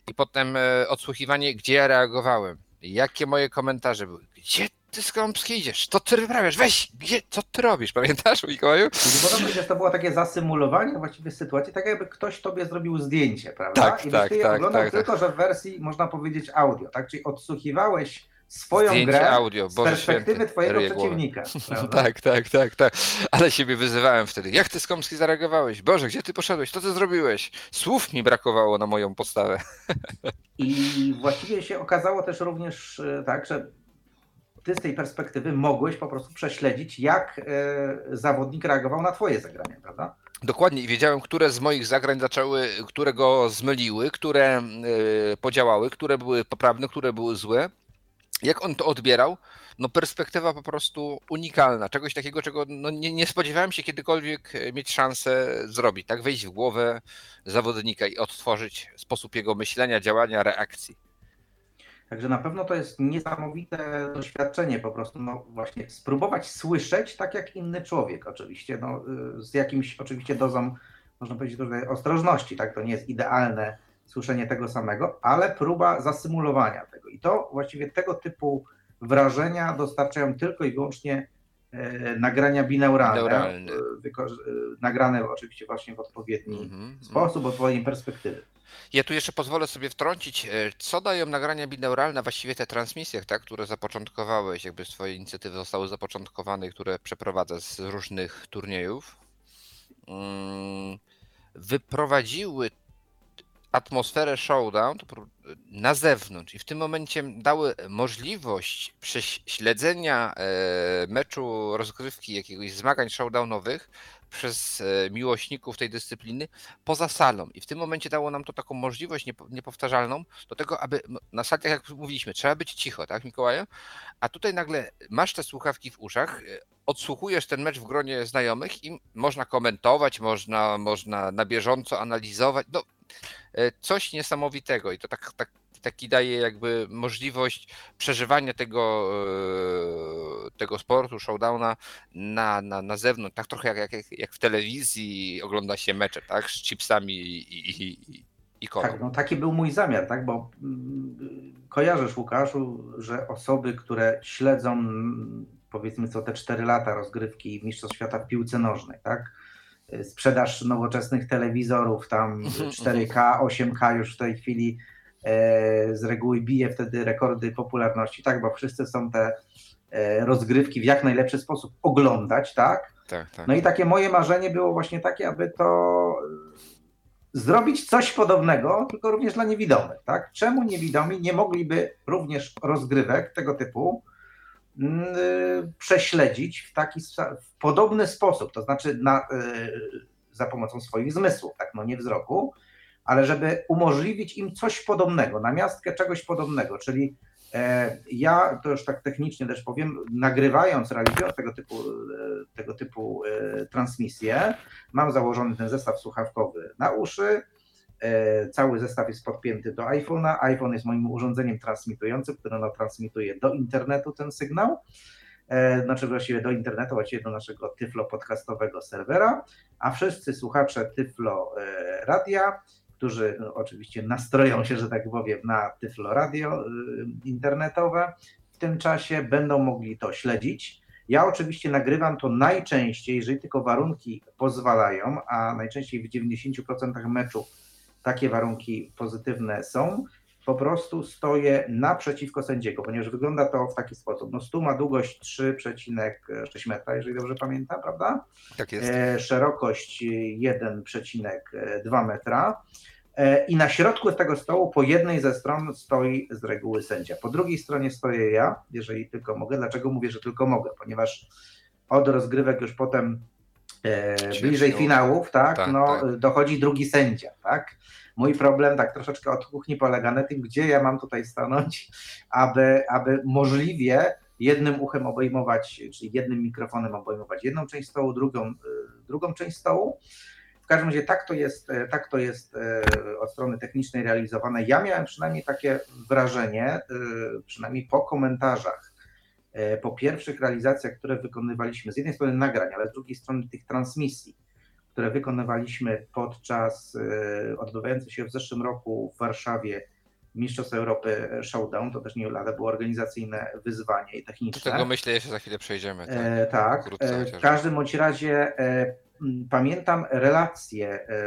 i potem yy, odsłuchiwanie, gdzie ja reagowałem, jakie moje komentarze były, gdzie ty skąd idziesz? To ty wyprawiasz, weź, gdzie, co ty robisz, pamiętasz Mikołaju? Podobno, że to było takie zasymulowanie właściwie sytuacji, tak jakby ktoś tobie zrobił zdjęcie, prawda? Tak, I tak, tak, oglądał tak, tylko, tak. że w wersji, można powiedzieć, audio, tak? Czyli odsłuchiwałeś swoją Zdjęcie grę audio, z perspektywy święty, twojego przeciwnika. tak, tak, tak, tak. Ale siebie wyzywałem wtedy. Jak ty Skomski zareagowałeś? Boże, gdzie ty poszedłeś? Co ty zrobiłeś? Słów mi brakowało na moją postawę. I właściwie się okazało też również e, tak, że ty z tej perspektywy mogłeś po prostu prześledzić, jak e, zawodnik reagował na twoje zagranie, prawda? Dokładnie, i wiedziałem, które z moich zagrań zaczęły, które go zmyliły, które y, podziałały, które były poprawne, które były złe. Jak on to odbierał? No perspektywa po prostu unikalna, czegoś takiego, czego no nie, nie spodziewałem się kiedykolwiek e, mieć szansę zrobić, tak? Wejść w głowę zawodnika i odtworzyć sposób jego myślenia, działania, reakcji. Także na pewno to jest niesamowite doświadczenie po prostu, no właśnie spróbować słyszeć tak jak inny człowiek oczywiście, no, y, z jakimś oczywiście dozą, można powiedzieć ostrożności, tak, to nie jest idealne słyszenie tego samego, ale próba zasymulowania tego i to właściwie tego typu wrażenia dostarczają tylko i wyłącznie e, nagrania bineuralne, Bineuralne. wyko- e, nagrane oczywiście właśnie w odpowiedni Mhm, sposób, odpowiedniej perspektywy. Ja tu jeszcze pozwolę sobie wtrącić, e, co dają nagrania bineuralne, właściwie te transmisje, tak, które zapoczątkowałeś, jakby swoje inicjatywy zostały zapoczątkowane, które przeprowadzasz z różnych turniejów. Mm, Wyprowadziły atmosferę showdown na zewnątrz i w tym momencie dały możliwość prześledzenia e, meczu rozgrywki, jakiegoś zmagań showdownowych przez e, miłośników tej dyscypliny poza salą. I w tym momencie dało nam to taką możliwość niepo- niepowtarzalną do tego, aby na tak jak mówiliśmy, trzeba być cicho, tak Mikołaju? A tutaj nagle masz te słuchawki w uszach, e, odsłuchujesz ten mecz w gronie znajomych i można komentować, można, można na bieżąco analizować. No, e, coś niesamowitego i to tak, tak, taki daje jakby możliwość przeżywania tego, e, tego sportu, showdowna na, na, na zewnątrz, tak trochę jak, jak, jak w telewizji ogląda się mecze, tak, z chipsami i, i, i, i kolą. Tak, no taki był mój zamiar, tak, bo mm, kojarzysz Łukaszu, że osoby, które śledzą mm, powiedzmy co te 4 lata rozgrywki Mistrzostw Świata w piłce nożnej, tak, y, sprzedaż nowoczesnych telewizorów, tam 4K, 8K już w tej chwili e, z reguły bije wtedy rekordy popularności, tak, bo wszyscy chcą te e, rozgrywki w jak najlepszy sposób oglądać, tak, Tak, tak. no i takie moje marzenie było właśnie takie, aby to y, zrobić coś podobnego, tylko również dla niewidomych. Tak? Czemu niewidomi nie mogliby również rozgrywek tego typu mm, prześledzić w taki w podobny sposób, to znaczy na, za pomocą swoich zmysłów, tak? no nie wzroku, ale żeby umożliwić im coś podobnego, na miastkę czegoś podobnego, czyli e, ja, to już tak technicznie też powiem, nagrywając, realizując tego typu, e, tego typu e, transmisje, mam założony ten zestaw słuchawkowy na uszy, cały zestaw jest podpięty do iPhone'a, iPhone jest moim urządzeniem transmitującym, które no, transmituje do internetu ten sygnał, znaczy właściwie do internetu, właściwie do naszego Tyflo podcastowego serwera, a wszyscy słuchacze Tyflo Radia którzy no, oczywiście nastroją się, że tak powiem, na Tyflo Radio y, internetowe, w tym czasie będą mogli to śledzić. Ja oczywiście nagrywam to najczęściej, jeżeli tylko warunki pozwalają, a najczęściej w 90% meczów takie warunki pozytywne są, po prostu stoję naprzeciwko sędziego, ponieważ wygląda to w taki sposób. No stół ma długość 3,6 metra, jeżeli dobrze pamiętam, prawda? Tak jest. E, szerokość 1,2 metra. E, I na środku tego stołu po jednej ze stron stoi z reguły sędzia. Po drugiej stronie stoję ja, jeżeli tylko mogę. Dlaczego mówię, że tylko mogę? Ponieważ od rozgrywek już potem e, bliżej finałów, tak, Tak, no, tak. dochodzi drugi sędzia, tak. Mój problem tak troszeczkę od kuchni polega na tym, gdzie ja mam tutaj stanąć, aby, aby możliwie jednym uchem obejmować, czyli jednym mikrofonem obejmować jedną część stołu, drugą, y, drugą część stołu. W każdym razie tak to jest, e, tak to jest e, od strony technicznej realizowane. Ja miałem przynajmniej takie wrażenie, y, przynajmniej po komentarzach, po pierwszych realizacjach, które wykonywaliśmy, z jednej strony nagrań, ale z drugiej strony tych transmisji, które wykonywaliśmy podczas e, odbywających się w zeszłym roku w Warszawie Mistrzostw Europy Showdown, to też nie lada było organizacyjne wyzwanie i Do techniczne. tego myślę, jeszcze za chwilę przejdziemy. Tak? E, tak. Wkrótce E, w każdym bądź razie e, pamiętam relacje e,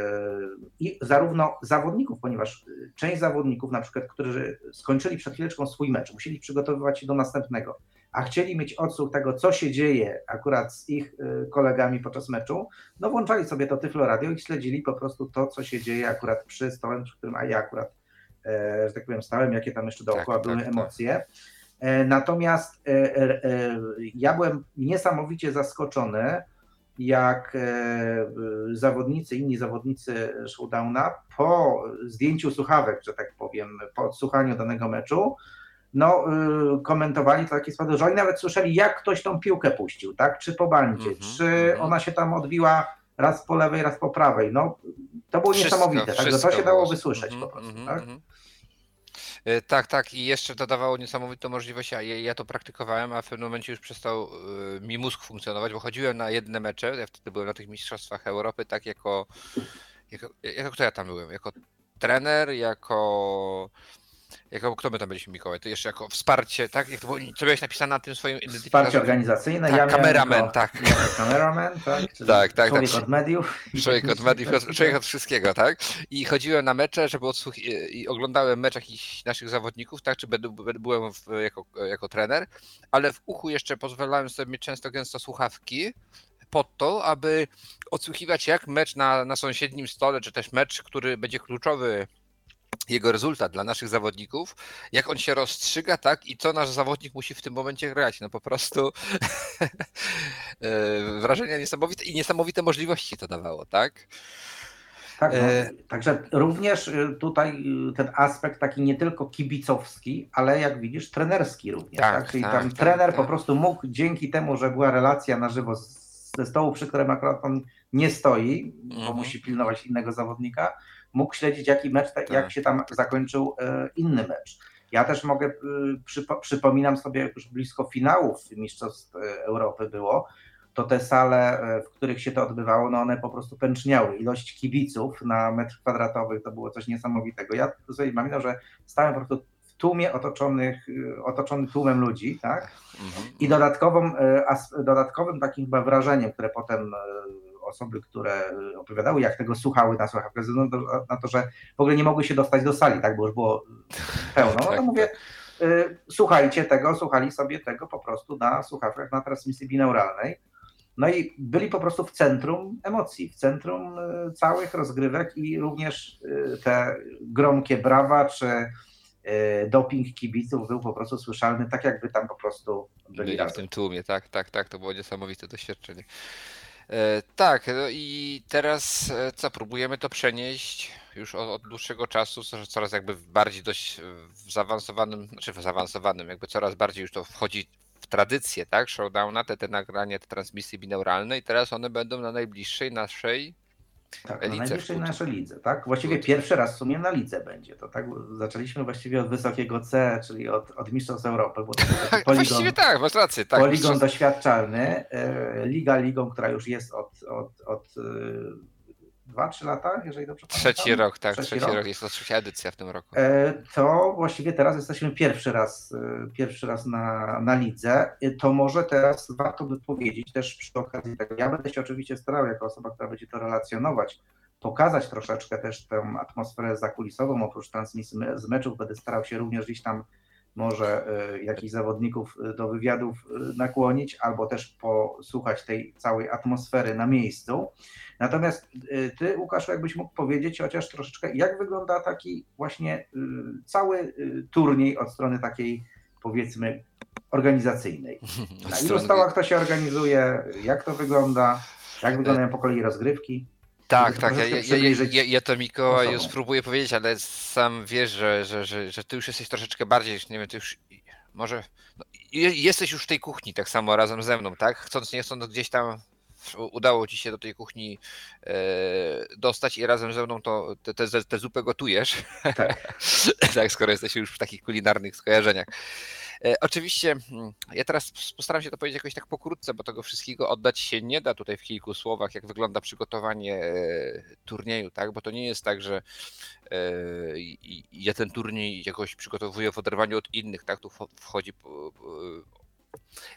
i zarówno zawodników, ponieważ e, część zawodników, na przykład, którzy skończyli przed chwileczką swój mecz, musieli przygotowywać się do następnego, a chcieli mieć odsłuch tego, co się dzieje akurat z ich e, kolegami podczas meczu, no włączali sobie to Tyflo Radio i śledzili po prostu to, co się dzieje akurat przy stole, przy którym a ja akurat, e, że tak powiem, stałem, jakie tam jeszcze dookoła Tak, były tak, tak. emocje. E, Natomiast e, ja byłem niesamowicie zaskoczony, jak zawodnicy, inni zawodnicy showdowna po zdjęciu słuchawek, że tak powiem, po odsłuchaniu danego meczu, no, komentowali to takie oni nawet słyszeli, jak ktoś tą piłkę puścił, tak? Czy po bandzie, mm -hmm, czy mm -hmm. ona się tam odbiła raz po lewej, raz po prawej. No, to było wszystko, niesamowite, także to się dało wysłyszeć mm -hmm, po prostu, mhm, tak? Mhm. E, tak, tak. I jeszcze to dawało niesamowitą możliwość. Ja, ja to praktykowałem, a w pewnym momencie już przestał e, mi mózg funkcjonować, bo chodziłem na jedne mecze. Ja wtedy byłem na tych Mistrzostwach Europy, tak jako. Jako, jako kto ja tam byłem? Jako trener, jako jako, kto my tam byliśmy, Mikołaj? To jeszcze jako wsparcie, tak? Jak to było, co miałeś napisane na tym swoim Wsparcie organizacyjne. Tak, ja kameraman, tak. Kameraman, tak? tak, tak. Człowiek tak. od mediów. Człowiek od mediów, człowiek od wszystkiego, tak? I chodziłem na mecze, żeby odsłuch... i oglądałem mecz jakichś naszych zawodników, tak? Czy byłem w, jako, jako trener, ale w uchu jeszcze pozwalałem sobie mieć często gęsto słuchawki, po to, aby odsłuchiwać jak mecz na, na sąsiednim stole, czy też mecz, który będzie kluczowy jego rezultat dla naszych zawodników, jak on się rozstrzyga, tak, i co nasz zawodnik musi w tym momencie grać. No po prostu e, wrażenia niesamowite i niesamowite możliwości to dawało, tak? Tak, no, e... także również y, tutaj ten aspekt taki nie tylko kibicowski, ale jak widzisz, trenerski również. Tak, tak? Czyli tak, tam tak, trener tak. po prostu mógł dzięki temu, że była relacja na żywo ze stołu, przy którym akurat on nie stoi, bo mhm. musi pilnować innego zawodnika, mógł śledzić, jaki mecz, tak. jak się tam zakończył e, inny mecz. Ja też mogę, e, przypo, przypominam sobie, już blisko finałów Mistrzostw e, Europy było, to te sale, w których się to odbywało, no one po prostu pęczniały. Ilość kibiców na metr kwadratowy to było coś niesamowitego. Ja sobie pamiętam, że stałem po prostu w tłumie otoczonych, otoczony tłumem ludzi, tak? Mhm. I dodatkową, dodatkowym takim wrażeniem, które potem osoby, które y, opowiadały, jak tego słuchały na słuchawkach, ze względu na to, że w ogóle nie mogły się dostać do sali, tak, bo już było pełno. No to tak, mówię, tak. y, słuchajcie tego, słuchali sobie tego po prostu na słuchawkach, na transmisji binauralnej. No i byli po prostu w centrum emocji, w centrum y, całych rozgrywek i również te gromkie brawa czy doping kibiców był po prostu słyszalny, tak jakby tam po prostu byli, byli w tym tłumie, tak, tak, tak, to było niesamowite doświadczenie. E, tak, no i teraz e, co, próbujemy to przenieść już od, od, dłuższego czasu, coraz jakby bardziej dość w zaawansowanym, znaczy w zaawansowanym, jakby coraz bardziej już to wchodzi w tradycję, tak, showdowna, te, te nagrania, te transmisje binauralne i teraz one będą na najbliższej naszej tak, na najwyższej naszej lidze, tak? Właściwie pierwszy raz w sumie na lidze będzie to, tak? Zaczęliśmy właściwie od wysokiego C, czyli od, od Mistrzostw Europy, bo to taki poligon, właściwie tak, masz rację. Tak, poligon doświadczalny, e, liga ligą, która już jest od, od, od e, dwa, trzy lata, jeżeli dobrze pamiętam. Trzeci rok, tak, trzeci, trzeci rok. rok. jest to trzecia edycja w tym roku. E, to właściwie teraz jesteśmy pierwszy raz, e, pierwszy raz na, na lidze. E, to może teraz warto by powiedzieć też przy okazji tego, ja będę się oczywiście starał jako osoba, która będzie to relacjonować, pokazać troszeczkę też tę atmosferę zakulisową, oprócz transmisji z meczów będę starał się również gdzieś tam może jakichś zawodników do wywiadów nakłonić, albo też posłuchać tej całej atmosfery na miejscu. Natomiast ty, Łukasz, jakbyś mógł powiedzieć chociaż troszeczkę, jak wygląda taki właśnie cały turniej od strony takiej, powiedzmy, organizacyjnej. Na ilu stołach to się organizuje, jak to wygląda, jak wyglądają po kolei rozgrywki? Tak, tak, ja, ja, ja, ja, to Mikołaj już spróbuję powiedzieć, ale sam wiesz, że, że, że, że ty już jesteś troszeczkę bardziej, nie wiem, ty już może no, jesteś już w tej kuchni tak samo razem ze mną, tak? Chcąc nie chcąc gdzieś tam udało ci się do tej kuchni e, dostać i razem ze mną to tę zupę gotujesz. Tak. tak, skoro jesteśmy już w takich kulinarnych skojarzeniach. E, oczywiście mm, ja teraz postaram się to powiedzieć jakoś tak pokrótce, bo tego wszystkiego oddać się nie da tutaj w kilku słowach, jak wygląda przygotowanie e, turnieju, tak? Bo to nie jest tak, że ja ten turniej jakoś przygotowuję w oderwaniu od innych, tak? Tu wchodzi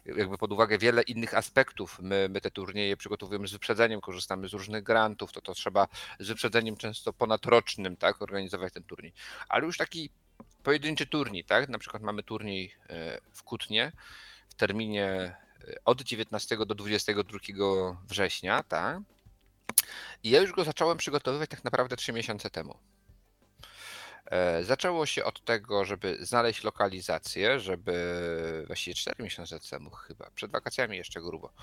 jakby pod uwagę wiele innych aspektów. My, my te turnieje przygotowujemy z wyprzedzeniem, korzystamy z różnych grantów, to to trzeba z wyprzedzeniem często ponadrocznym, tak, organizować ten turniej. Ale już taki pojedynczy turniej, tak, na przykład mamy turniej e, w Kutnie w terminie e, od 19 do 22 września, tak, i ja już go zacząłem przygotowywać tak naprawdę trzy miesiące temu. E, zaczęło się od tego, żeby znaleźć lokalizację, żeby właściwie 4 miesiące temu chyba, przed wakacjami jeszcze grubo,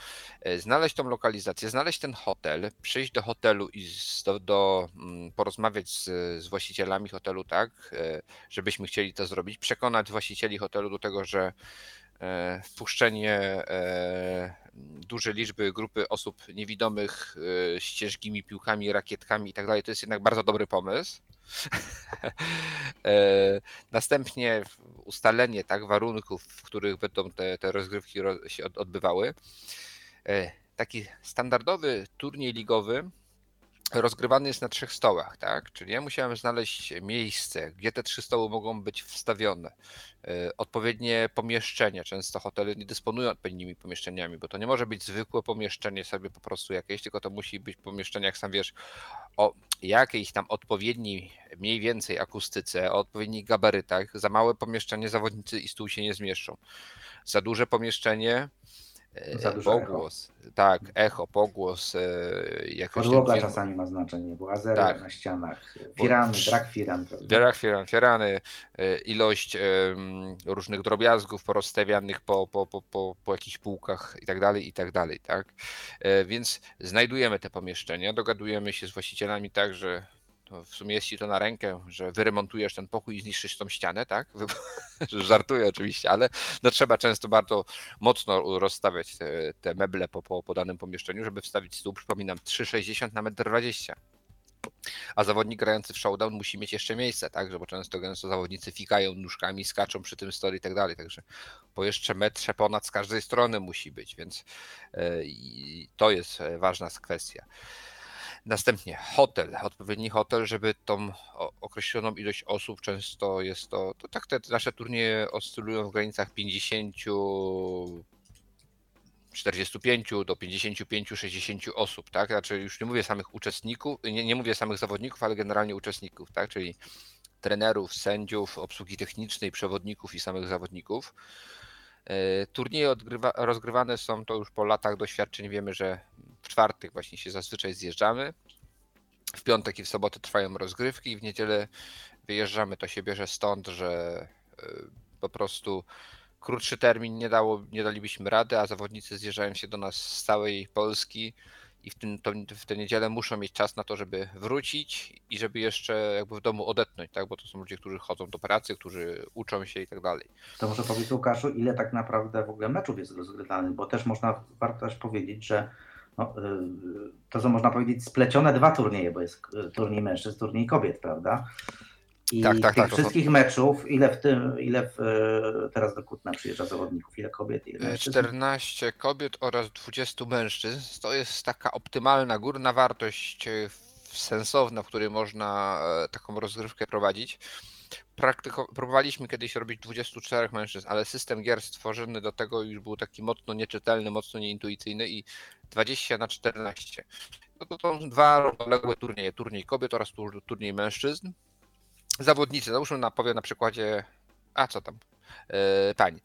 e, znaleźć tą lokalizację, znaleźć ten hotel, przyjść do hotelu i do, do mm, porozmawiać z, z właścicielami hotelu tak, e, żebyśmy chcieli to zrobić, przekonać właścicieli hotelu do tego, że wpuszczenie dużej liczby grupy osób niewidomych z ciężkimi piłkami, rakietkami i tak dalej, to jest jednak bardzo dobry pomysł. E, następnie ustalenie tak, warunków, w których będą te, te rozgrywki się odbywały. E, taki standardowy turniej ligowy rozgrywany jest na trzech stołach, tak? Czyli ja musiałem znaleźć miejsce, gdzie te trzy stoły mogą być wstawione, e, odpowiednie pomieszczenie. Często hotele nie dysponują odpowiednimi pomieszczeniami, bo to nie może być zwykłe pomieszczenie sobie po prostu jakieś, tylko to musi być pomieszczenie, jak sam wiesz, o jakiejś tam odpowiedniej, mniej więcej akustyce, o odpowiednich gabarytach. Za małe pomieszczenie zawodnicy i stół się nie zmieszczą. Za duże pomieszczenie pogłos, echo. tak, echo, pogłos. E, jakoś Podłoga czasami ma znaczenie, bo azery tak. na ścianach, firany, brak firan. Brak firan, firany, e, ilość różnych drobiazgów porozstawianych po, po, po, po, po jakichś półkach i tak dalej, i tak dalej, tak. E, więc znajdujemy te pomieszczenia, dogadujemy się z właścicielami tak, że to w sumie jest ci to na rękę, że wyremontujesz ten pokój i zniszczysz tą ścianę, tak? Żartuję oczywiście, ale no trzeba często bardzo mocno rozstawiać te, te meble po, po, po danym pomieszczeniu, żeby wstawić stół, przypominam, 3,60 na 1,20 m. A zawodnik grający w showdown musi mieć jeszcze miejsce, tak? Bo często gęsto zawodnicy fikają nóżkami, skaczą przy tym story i tak dalej. Także po jeszcze metrze ponad z każdej strony musi być, więc yy, to jest ważna kwestia. Następnie hotel, odpowiedni hotel, żeby tą określoną ilość osób, często jest to, to tak te nasze turnieje oscylują w granicach 50, 45 do 55, 60 osób, tak? Znaczy już nie mówię samych uczestników, nie, nie mówię samych zawodników, ale generalnie uczestników, tak? Czyli trenerów, sędziów, obsługi technicznej, przewodników i samych zawodników. E, turnieje odgrywa, rozgrywane są to już po latach doświadczeń. Wiemy, że w czwartek właśnie się zazwyczaj zjeżdżamy. W piątek i w sobotę trwają rozgrywki w niedzielę wyjeżdżamy. To się bierze stąd, że e, po prostu krótszy termin nie, dało, nie dalibyśmy rady, a zawodnicy zjeżdżają się do nas z całej Polski i w, tym, to, w tę niedzielę muszą mieć czas na to, żeby wrócić i żeby jeszcze jakby w domu odetchnąć, tak? bo to są ludzie, którzy chodzą do pracy, którzy uczą się i tak dalej. To może powiedz Łukaszu, ile tak naprawdę w ogóle meczów jest rozgrywanych, bo też można, warto też powiedzieć, że no, y, to są można powiedzieć splecione dwa turnieje, bo jest turniej mężczyzn, turniej kobiet, prawda? I tak, tak, tych tak, wszystkich to... meczów, ile w tym, ile w, e, teraz do Kutna przyjeżdża zawodników, ile kobiet, ile mężczyzn? 14 kobiet oraz 20 mężczyzn. To jest taka optymalna, górna wartość sensowna, w której można taką rozgrywkę prowadzić. Praktyko, próbowaliśmy kiedyś robić 24 mężczyzn, ale system gier stworzony do tego już był taki mocno nieczytelny, mocno nieintuicyjny i 20 na 14. No to, to są dwa równoległe turnieje, turniej kobiet oraz turniej mężczyzn zawodnicy, załóżmy na, powiem na przykładzie, a co tam, e, pań.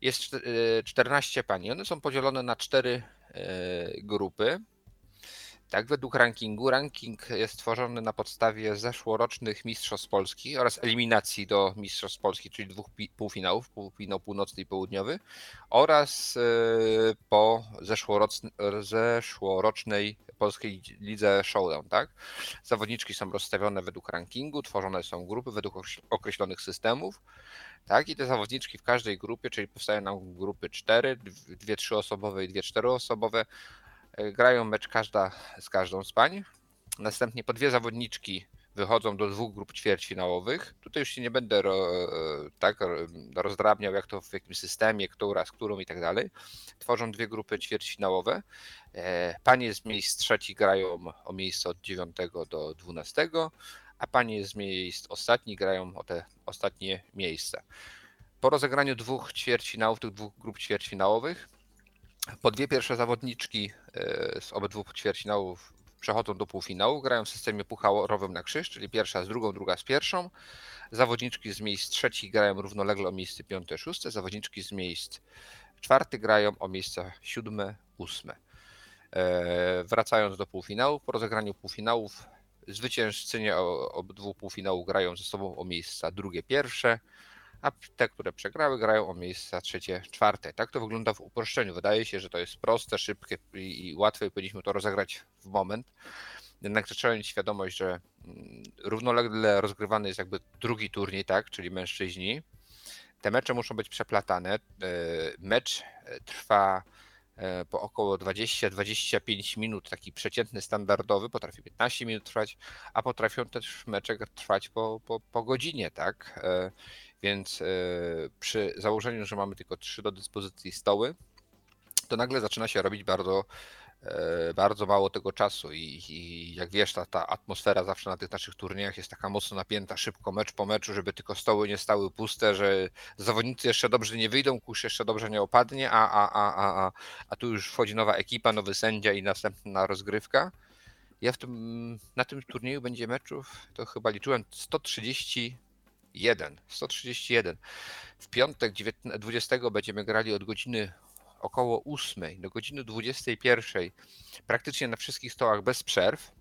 Jest 14 e, pań. One są podzielone na cztery e, grupy. Tak, według rankingu. Ranking jest tworzony na podstawie zeszłorocznych Mistrzostw Polski oraz eliminacji do Mistrzostw Polski, czyli dwóch półfinałów, półfinał północny i południowy, oraz po zeszłorocznej polskiej lidze Showdown, tak? Zawodniczki są rozstawione według rankingu, tworzone są grupy według określonych systemów, tak? I te zawodniczki w każdej grupie, czyli powstają nam grupy cztery, dwie trzyosobowe i dwie czteroosobowe, grają mecz każda z każdą z pań. Następnie po dwie zawodniczki wychodzą do dwóch grup ćwierćfinałowych. Tutaj już się nie będę ro, e, tak rozdrabniał, jak to w jakim systemie, która z którą i tak dalej. Tworzą dwie grupy ćwierćfinałowe. E, panie z miejsc trzecich grają o miejsce od 9 do 12, a panie z miejsc ostatnich grają o te ostatnie miejsca. Po rozegraniu dwóch ćwierćfinałów, tych dwóch grup ćwierćfinałowych, po dwie pierwsze zawodniczki e, z obydwu ćwierćfinałów przechodzą do półfinału, grają w systemie pucharowym na krzyż, czyli pierwsza z drugą, druga z pierwszą. Zawodniczki z miejsc trzecich grają równolegle o miejsce piąte, szóste, zawodniczki z miejsc czwartych grają o miejsca siódme, ósme. E, wracając do półfinału, po rozegraniu półfinałów zwycięzczynie obydwu półfinałów grają ze sobą o miejsca drugie, pierwsze, a te, które przegrały, grają o miejsca trzecie, czwarte. Tak to wygląda w uproszczeniu. Wydaje się, że to jest proste, szybkie i łatwe i powinniśmy to rozegrać w moment. Jednak trzeba mieć świadomość, że mm, równolegle rozgrywany jest jakby drugi turniej, tak, czyli mężczyźni. Te mecze muszą być przeplatane. E, mecz e, trwa e, po około 20-25 minut, taki przeciętny, standardowy, potrafi 15 minut trwać, a potrafią też mecze trwać po, po, po godzinie, tak? Więc przy założeniu, że mamy tylko trzy do dyspozycji stoły, to nagle zaczyna się robić bardzo E, bardzo mało tego czasu i, i, jak wiesz, ta, ta atmosfera zawsze na tych naszych turniejach jest taka mocno napięta, szybko mecz po meczu, żeby tylko stoły nie stały puste, że zawodnicy jeszcze dobrze nie wyjdą, kurz jeszcze dobrze nie opadnie, a, a, a, a, a, a tu już wchodzi nowa ekipa, nowy sędzia i następna rozgrywka. Ja w tym, na tym turnieju będzie meczów, to chyba liczyłem 131. 131. W piątek 20 będziemy grali od godziny około 8 do godziny 21, praktycznie na wszystkich stołach bez przerw,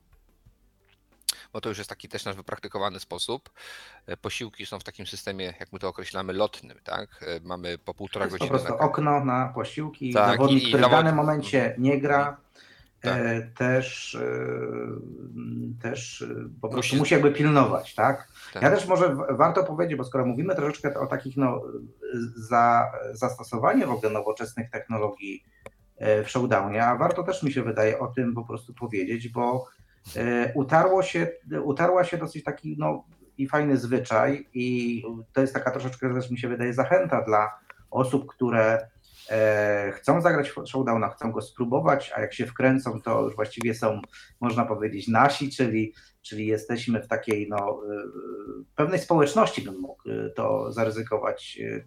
bo to już jest taki też nasz wypraktykowany sposób. E, posiłki są w takim systemie, jak my to określamy, lotnym, tak? E, mamy po półtora godziny. Po prostu na... okno na posiłki, tak, zawodnik, i, który w danym momencie nie gra, tak. E, też, też po prostu musi... musi jakby pilnować, tak? tak? Ja też może warto powiedzieć, bo skoro mówimy troszeczkę o takich no, za, zastosowanie w ogóle nowoczesnych technologii e, w showdownie, a warto też mi się wydaje o tym po prostu powiedzieć, bo e, utarło się, utarła się dosyć taki no, i fajny zwyczaj i to jest taka troszeczkę też mi się wydaje zachęta dla osób, które e, chcą zagrać showdowna, chcą go spróbować, a jak się wkręcą, to już właściwie są, można powiedzieć, nasi, czyli czyli jesteśmy w takiej no, y, pewnej społeczności, bym mógł y, to zaryzykować, y,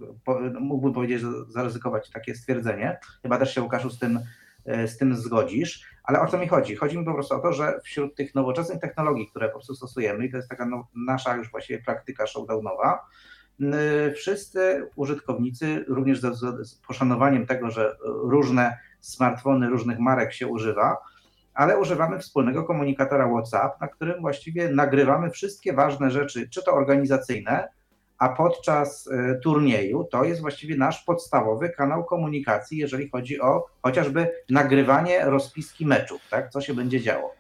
mógłbym powiedzieć, zaryzykować takie stwierdzenie. Chyba też się Łukaszu z tym, z tym zgodzisz, ale o co mi chodzi? Chodzi mi po prostu o to, że wśród tych nowoczesnych technologii, które po prostu stosujemy, i to jest taka no, nasza już właściwie praktyka showdownowa, wszyscy użytkownicy, również z, z poszanowaniem tego, że różne smartfony różnych marek się używa, ale używamy wspólnego komunikatora WhatsApp, na którym właściwie nagrywamy wszystkie ważne rzeczy, czy to organizacyjne, a podczas e, turnieju to jest właściwie nasz podstawowy kanał komunikacji, jeżeli chodzi o chociażby nagrywanie rozpiski meczów, tak? Co się będzie działo.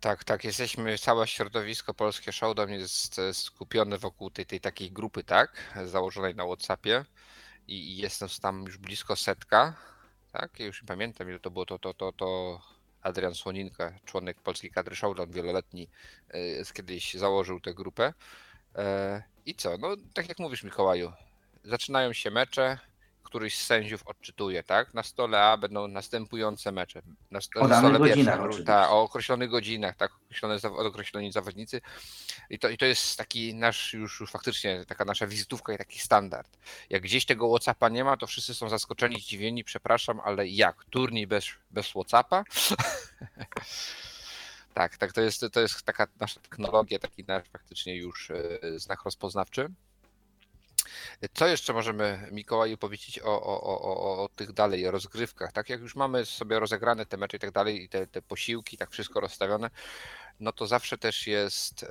Tak, tak, jesteśmy, całe środowisko polskie Showdown jest skupione wokół tej, tej takiej grupy, tak, założonej na Whatsappie i jestem tam już blisko setka, tak, ja już nie pamiętam ile to było, to, to, to, to Adrian Słoninka, członek polskiej kadry Showdown wieloletni, e, kiedyś założył tę grupę. E, I co? No, tak jak mówisz, Mikołaju, zaczynają się mecze, któryś z sędziów odczytuje, tak? Na stole A będą następujące mecze. Na stole, o danych godzinach ta, O określonych godzinach, tak? Określone, określeni zawodnicy. I to, I to jest taki nasz już, już faktycznie taka nasza wizytówka i taki standard. Jak gdzieś tego Whatsappa nie ma, to wszyscy są zaskoczeni, zdziwieni, przepraszam, ale jak? Turniej bez, bez Whatsappa? tak, tak, to jest, to jest taka nasza technologia, taki nasz faktycznie już e, znak rozpoznawczy. Co jeszcze możemy Mikołaju powiedzieć o, o, o, o tych dalej rozgrywkach? Tak jak już mamy sobie rozegrane te mecze i tak dalej, i te, te posiłki, tak wszystko rozstawione, no to zawsze też jest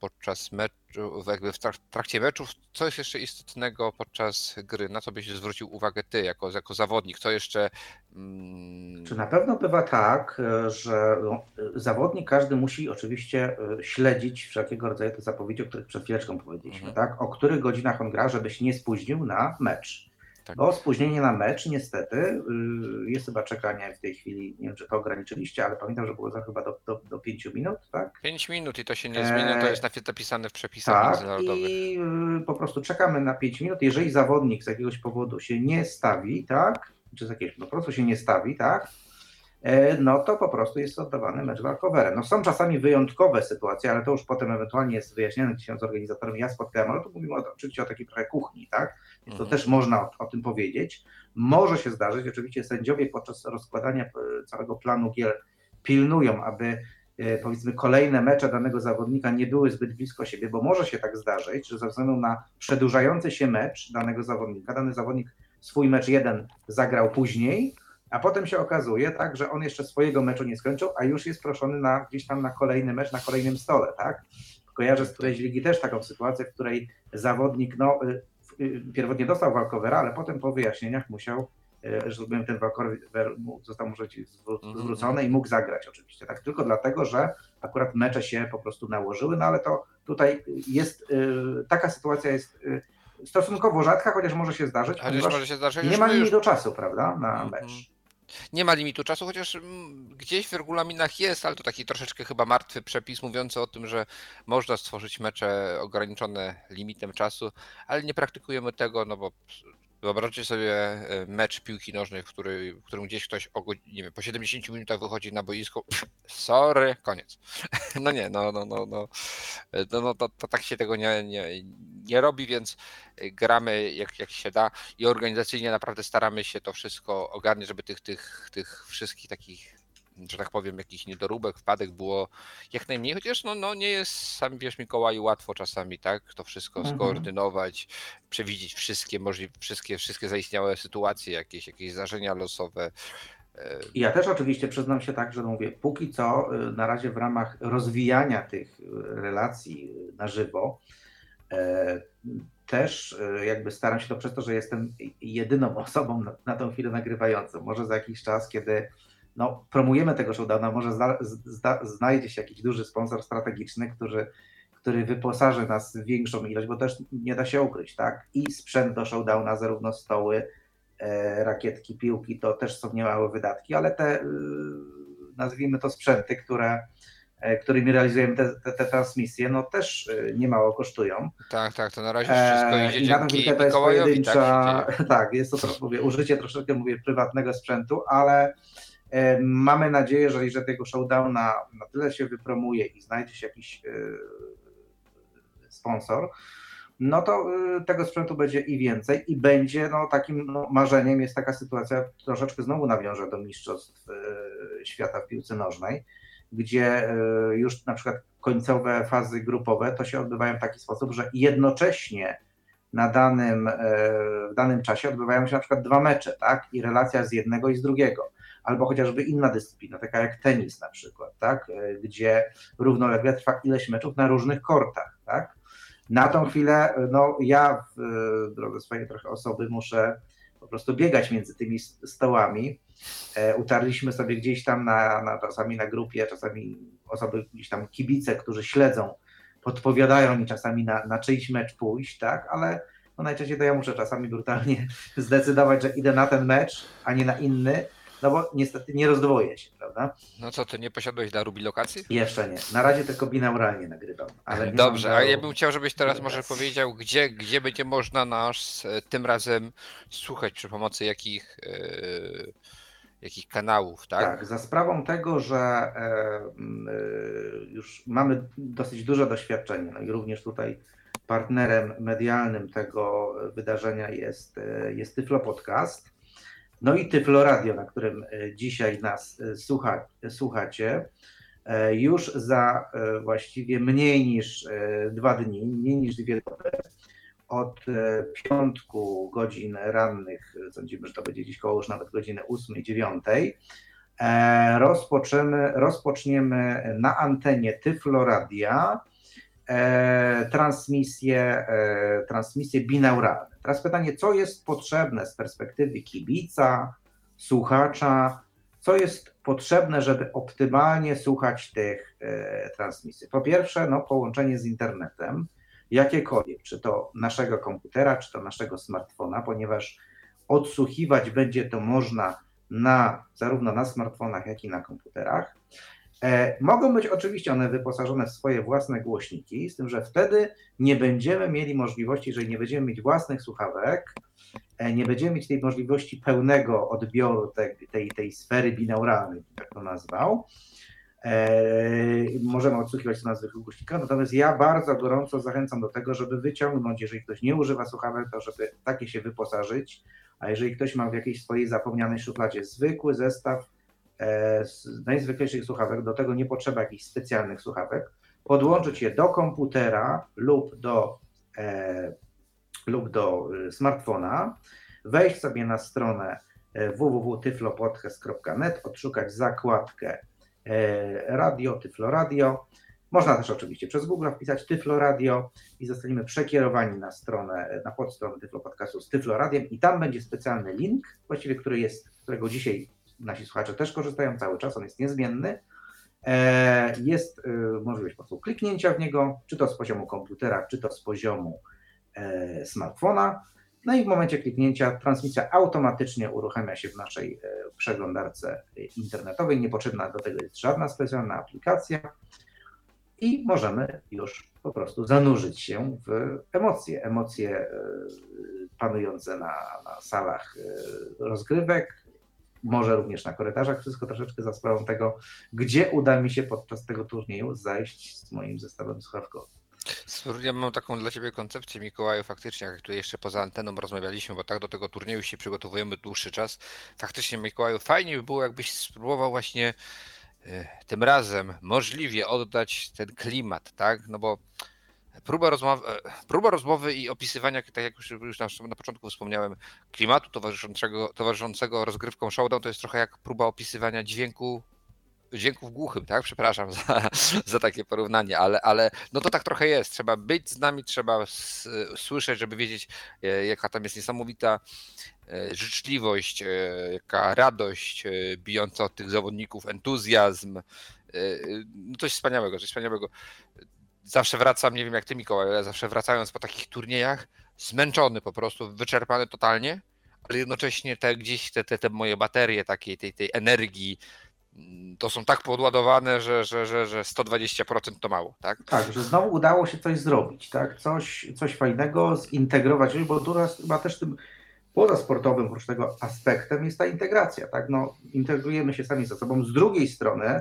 podczas meczu, jakby w trakcie meczów, co jest jeszcze istotnego podczas gry, na co byś zwrócił uwagę ty jako, jako zawodnik, co jeszcze... Mm, Czy na pewno bywa tak, że no, zawodnik każdy musi oczywiście e, śledzić wszelkiego rodzaju te zapowiedzi, o których przed chwileczką powiedzieliśmy, mhm. tak? O których godzinach on gra, żeby się nie spóźnił na mecz. Tak. Bo spóźnienie na mecz niestety y, jest chyba czekanie w tej chwili, nie wiem czy to ograniczyliście, ale pamiętam, że było za chyba do, do, do 5 minut, tak? 5 minut i to się nie zmienia, to jest napisane w przepisach tak, międzynarodowych. I y, po prostu czekamy na 5 minut. Jeżeli zawodnik z jakiegoś powodu się nie stawi, tak? Czy z jakiegoś po prostu się nie stawi, tak? E, no to po prostu jest oddawany mecz walkowerem. No są czasami wyjątkowe sytuacje, ale to już potem ewentualnie jest wyjaśniane dzisiaj z organizatorem. Ja spotkałem, ale tu mówimy o, oczywiście o takiej trochę kuchni, tak? Więc to mhm. też można o, o, tym powiedzieć. Może się zdarzyć, oczywiście sędziowie podczas rozkładania e, całego planu gier pilnują, aby e, powiedzmy kolejne mecze danego zawodnika nie były zbyt blisko siebie, bo może się tak zdarzyć, że ze względu na przedłużający się mecz danego zawodnika, dany zawodnik swój mecz jeden zagrał później, a potem się okazuje, tak, że on jeszcze swojego meczu nie skończył, a już jest proszony na, gdzieś tam na kolejny mecz, na kolejnym stole, tak? Kojarzę z którejś ligi też taką sytuację, w której zawodnik, no, y, pierwotnie dostał walkowera, ale potem po wyjaśnieniach musiał, y, że powiem, ten walkover został mu mhm. zwrócony i mógł zagrać oczywiście, tak? Tylko dlatego, że akurat mecze się po prostu nałożyły, no ale to tutaj jest, taka sytuacja jest stosunkowo rzadka, chociaż może się zdarzyć. Chociaż może się zdarzyć. Nie ma limitu już... czasu, prawda, na mhm. mecz. Nie ma limitu czasu, chociaż mm, gdzieś w regulaminach jest, ale to taki troszeczkę chyba martwy przepis mówiący o tym, że można stworzyć mecze ograniczone limitem czasu, ale nie praktykujemy tego, no bo Wyobraźcie sobie e, mecz piłki nożnej, w, w którym gdzieś ktoś o, nie wiem, po 70 minutach wychodzi na boisko. Sorry, koniec. No nie, no, no, no, no, no, no to, to tak się tego nie, nie, nie robi, więc e, gramy jak, jak się da i organizacyjnie naprawdę staramy się to wszystko ogarniać, żeby tych, tych, tych wszystkich takich że tak powiem, jakiś niedoróbek, wpadek było jak najmniej, chociaż no, no nie jest, sam wiesz Mikołaju, łatwo czasami, tak, to wszystko mhm. skoordynować, przewidzieć wszystkie możliwe, wszystkie, wszystkie zaistniałe sytuacje, jakieś, jakieś zdarzenia losowe. E, ja też oczywiście przyznam się tak, że mówię, póki co y, na razie w ramach rozwijania tych y, relacji y, na żywo, e, też jakby staram się to przez to, że jestem jedyną osobą na, na tą chwilę nagrywającą. Może za jakiś czas, kiedy no, promujemy tego showdowna, może zda, zda, znajdzie się jakiś duży sponsor strategiczny, który, który wyposaży nas w większą ilość, bo też nie da się ukryć, tak? I sprzęt do showdowna, zarówno stoły, e, rakietki, piłki, to też są niemałe wydatki, ale te, e, nazwijmy to sprzęty, które, e, którymi realizujemy te, te, te, transmisje, no też e, niemało kosztują. Tak, tak, to na razie wszystko idzie e, I na chwilkę to jest pojedyncza, tak, tak, jest to, mówię, użycie troszeczkę, mówię, prywatnego sprzętu, ale E, mamy nadzieję, że jeżeli tego showdowna na tyle się wypromuje i znajdzie się jakiś e, sponsor, no to e, tego sprzętu będzie i więcej i będzie no, takim no, marzeniem jest taka sytuacja, troszeczkę znowu nawiążę do mistrzostw świata w piłce nożnej, gdzie już na przykład końcowe fazy grupowe to się odbywają w taki sposób, że jednocześnie na danym, w danym czasie odbywają się na przykład dwa mecze, tak? I relacja z jednego i z drugiego albo chociażby inna dyscyplina, taka jak tenis na przykład, tak? E, gdzie równolegle trwa ileś meczów na różnych kortach. Tak? Na tą chwilę, no ja w e, drodze swojej trochę osoby muszę po prostu biegać między tymi stołami. E, utarliśmy sobie gdzieś tam na, na, czasami na grupie, czasami osoby gdzieś tam kibice, którzy śledzą, podpowiadają mi czasami na, na czyjś mecz pójść, tak, ale no najczęściej to ja muszę czasami brutalnie zdecydować, że idę na ten mecz, a nie na inny, no bo niestety nie rozdwoję się, prawda? No co, ty nie posiadłeś daru bilokacji? Jeszcze nie. Na razie tylko binauralnie nagrywam. Ale Dobrze, a ja bym chciał, żebyś teraz może powiedział, gdzie, gdzie będzie można nas e, tym razem słuchać, przy pomocy jakich, yy, jakich kanałów, tak? Tak, za sprawą tego, że yy, już mamy dosyć duże doświadczenie, no i również tutaj partnerem medialnym tego wydarzenia jest, jest Tyflo Podcast. No i Tyflo Radio, na którym e, dzisiaj nas e, słucha, słuchacie, e, już za właściwie mniej niż dwa dni, mniej niż dwie doby, od piątku godzin rannych, sądzimy, że to będzie dziś koło już nawet godziny 8-9, rozpoczniemy, rozpoczniemy na antenie Tyflo Radia transmisję, transmisję binauralną. Teraz pytanie, co jest potrzebne z perspektywy kibica, słuchacza, co jest potrzebne, żeby optymalnie słuchać tych e, transmisji? Po pierwsze, no, połączenie z internetem, jakiekolwiek, czy to naszego komputera, czy to naszego smartfona, ponieważ odsłuchiwać będzie to można na, zarówno na smartfonach, jak i na komputerach. E, mogą być oczywiście one wyposażone w swoje własne głośniki, z tym, że wtedy nie będziemy mieli możliwości, jeżeli nie będziemy mieć własnych słuchawek, e, nie będziemy mieć tej możliwości pełnego odbioru tej, tej, tej sfery binauralnej, jak to nazwał. E, możemy odsłuchiwać to na zwykłych głośnikach, natomiast ja bardzo gorąco zachęcam do tego, żeby wyciągnąć, jeżeli ktoś nie używa słuchawek, to żeby takie się wyposażyć, a jeżeli ktoś ma w jakiejś swojej zapomnianej szufladzie zwykły zestaw z najzwyklejszych słuchawek, do tego nie potrzeba jakichś specjalnych słuchawek, podłączyć je do komputera lub do, e, lub do e, smartfona, wejść sobie na stronę www.tyflopodcast.net, odszukać zakładkę radio, Tyflo Radio. Można też oczywiście przez Google wpisać Tyflo Radio i zostaniemy przekierowani na stronę, na podstronę Tyflo Podcastu z Tyflo Radiem i tam będzie specjalny link, właściwie który jest, którego dzisiaj nasi słuchacze też korzystają cały czas, on jest niezmienny. E, jest e, możliwość po prostu kliknięcia w niego, czy to z poziomu komputera, czy to z poziomu e, smartfona. No i w momencie kliknięcia transmisja automatycznie uruchamia się w naszej przeglądarce internetowej. Niepotrzebna do tego jest żadna specjalna aplikacja i możemy już po prostu zanurzyć się w emocje. Emocje panujące na, na salach rozgrywek, może również na korytarzach, wszystko troszeczkę za sprawą tego, gdzie uda mi się podczas tego turnieju zajść z moim zestawem słuchawkowym. Ja mam taką dla Ciebie koncepcję, Mikołaju, faktycznie, jak tu jeszcze poza anteną rozmawialiśmy, bo tak do tego turnieju się przygotowujemy dłuższy czas. Faktycznie, Mikołaju, fajnie by było, jakbyś spróbował właśnie e, tym razem możliwie oddać ten klimat, tak? No bo próba rozmowy, e, próba rozmowy i opisywania, tak jak już, na, na, początku wspomniałem, klimatu towarzyszącego, towarzyszącego rozgrywką showdown, to jest trochę jak próba opisywania dźwięku dźwięków głuchym, tak? Przepraszam za, za takie porównanie, ale, ale no to tak trochę jest. Trzeba być z nami, trzeba s, słyszeć, żeby wiedzieć, e, jaka tam jest niesamowita e, życzliwość, jaka radość bijąca od tych zawodników, entuzjazm. No coś wspaniałego, coś wspaniałego zawsze wracam, nie wiem jak ty Mikołaj, ale zawsze wracając po takich turniejach, zmęczony po prostu, wyczerpany totalnie, ale jednocześnie te gdzieś te, te, te moje baterie takiej, tej, tej energii, mm, to są tak podładowane, że, że, że, że 120% to mało, tak? Tak, że znowu udało się coś zrobić, tak? Coś, coś fajnego, zintegrować, bo tu chyba też tym pozasportowym, oprócz tego aspektem jest ta integracja, tak? No, integrujemy się sami ze sobą. Z drugiej strony,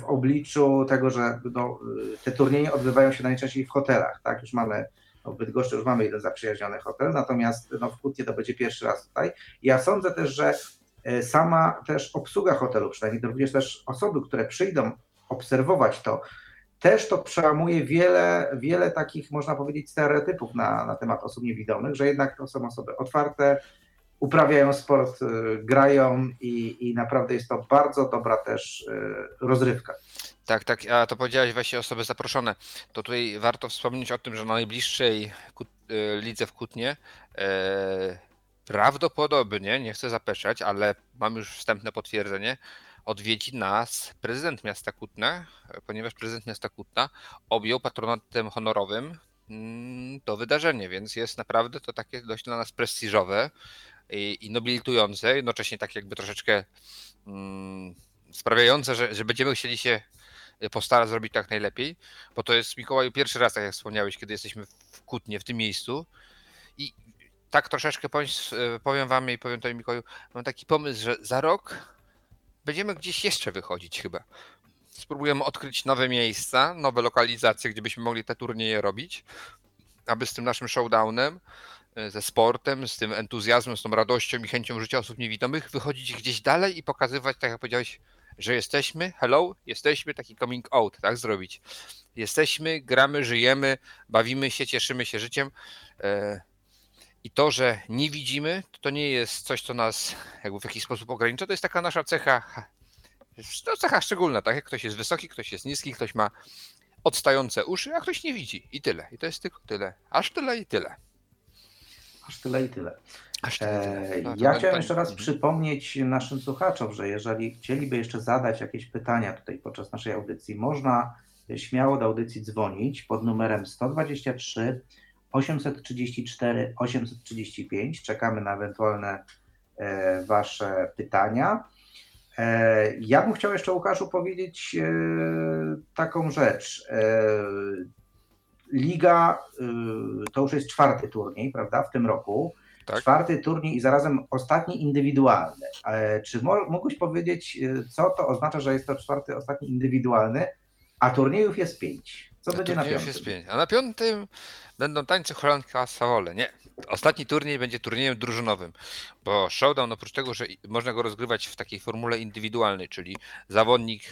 w obliczu tego, że no, te turnieje odbywają się najczęściej w hotelach, tak? Już mamy no, w Bydgoszczy już mamy jeden zaprzyjaźniony hotel, natomiast no, w Kutnie to będzie pierwszy raz tutaj. Ja sądzę też, że e, sama też obsługa hotelu, przynajmniej również też osoby, które przyjdą obserwować to, też to przełamuje wiele, wiele takich, można powiedzieć, stereotypów na, na temat osób niewidomych, że jednak to są osoby otwarte, uprawiają sport, y, grają i, i naprawdę jest to bardzo dobra też y, rozrywka. Tak, tak, a to powiedziałeś właśnie osoby zaproszone. To tutaj warto wspomnieć o tym, że na najbliższej y, lidze w Kutnie e, prawdopodobnie, nie chcę zapeszać, ale mam już wstępne potwierdzenie, odwiedzi nas prezydent miasta Kutna, ponieważ prezydent miasta Kutna objął patronatem honorowym mm, to wydarzenie, więc jest naprawdę to takie dość dla nas prestiżowe i, nobilitujące, jednocześnie tak jakby troszeczkę mm, sprawiające, że, że będziemy chcieli się postarać zrobić tak najlepiej, bo to jest Mikołaju pierwszy raz, tak jak wspomniałeś, kiedy jesteśmy w Kutnie, w tym miejscu i tak troszeczkę powiem, powiem wam i powiem tutaj Mikołaju, mam taki pomysł, że za rok będziemy gdzieś jeszcze wychodzić chyba. Spróbujemy odkryć nowe miejsca, nowe lokalizacje, gdzie byśmy mogli te turnieje robić, aby z tym naszym showdownem E, ze sportem, z tym entuzjazmem, z tą radością i chęcią życia osób niewidomych, wychodzić gdzieś dalej i pokazywać, tak jak powiedziałeś, że jesteśmy, hello, jesteśmy, taki coming out, tak zrobić. Jesteśmy, gramy, żyjemy, bawimy się, cieszymy się życiem. E, I to, że nie widzimy, to nie jest coś, co nas jakby w jakiś sposób ogranicza, to jest taka nasza cecha, to cecha szczególna, tak? Jak ktoś jest wysoki, ktoś jest niski, ktoś ma odstające uszy, a ktoś nie widzi. I tyle. I to jest tylko tyle. Aż tyle i tyle. Aż tyle i tyle. Aż tyle, tyle. No, ja chciałem jeszcze raz przypomnieć naszym słuchaczom, że jeżeli chcieliby jeszcze zadać jakieś pytania tutaj podczas naszej audycji, można śmiało do audycji dzwonić pod numerem 123 834 835. Czekamy na ewentualne e, Wasze pytania. E, ja bym chciał jeszcze Łukaszu powiedzieć e, taką rzecz. Liga y, to już jest czwarty turniej, prawda, w tym roku. Tak. Czwarty turniej i zarazem ostatni indywidualny. Czy mógłbyś powiedzieć, y, co to oznacza, że jest to czwarty, ostatni indywidualny, a turniejów jest pięć? Co a będzie na piątym? jest pięć. A na piątym będą tańce Holandka Savole. Nie. Ostatni turniej będzie turniejem drużynowym, bo showdown oprócz tego, że można go rozgrywać w takiej formule indywidualnej, czyli zawodnik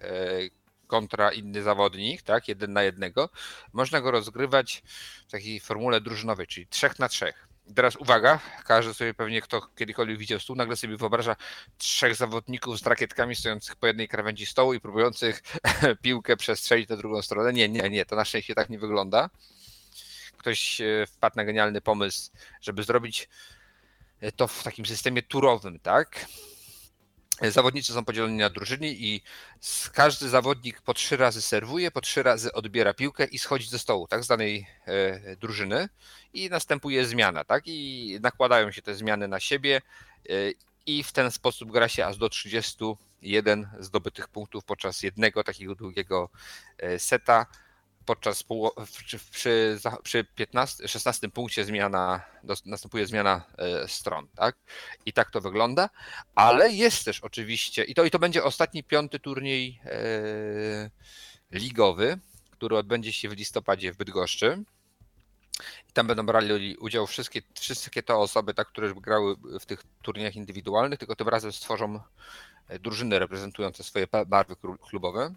e, kontra inny zawodnik, tak, jeden na jednego, można go rozgrywać w takiej formule drużynowej, czyli trzech na trzech. teraz uwaga, każdy sobie pewnie, kto kiedykolwiek widział stół, nagle sobie wyobraża trzech zawodników z rakietkami stojących po jednej krawędzi stołu i próbujących piłkę przestrzelić na drugą stronę. Nie, nie, nie, to na szczęście tak nie wygląda. Ktoś e, wpadł na genialny pomysł, żeby zrobić to w takim systemie turowym, tak? Zawodnicy są podzieleni na drużyny i każdy zawodnik po trzy razy serwuje, po trzy razy odbiera piłkę i schodzi ze stołu, tak, z danej e, drużyny. I następuje zmiana, tak, i nakładają się te zmiany na siebie e, i w ten sposób gra się aż do 31 zdobytych punktów podczas jednego takiego długiego e, seta podczas przy, przy, przy 15, 16 punkcie zmiana, następuje zmiana e, stron, tak? I tak to wygląda, ale jest też oczywiście, i to, i to będzie ostatni piąty turniej e, ligowy, który odbędzie się w listopadzie w Bydgoszczy. I tam będą brali udział wszystkie, wszystkie te osoby, tak, które grały w tych turniejach indywidualnych, tylko tym razem stworzą e, drużyny reprezentujące swoje barwy klubowe.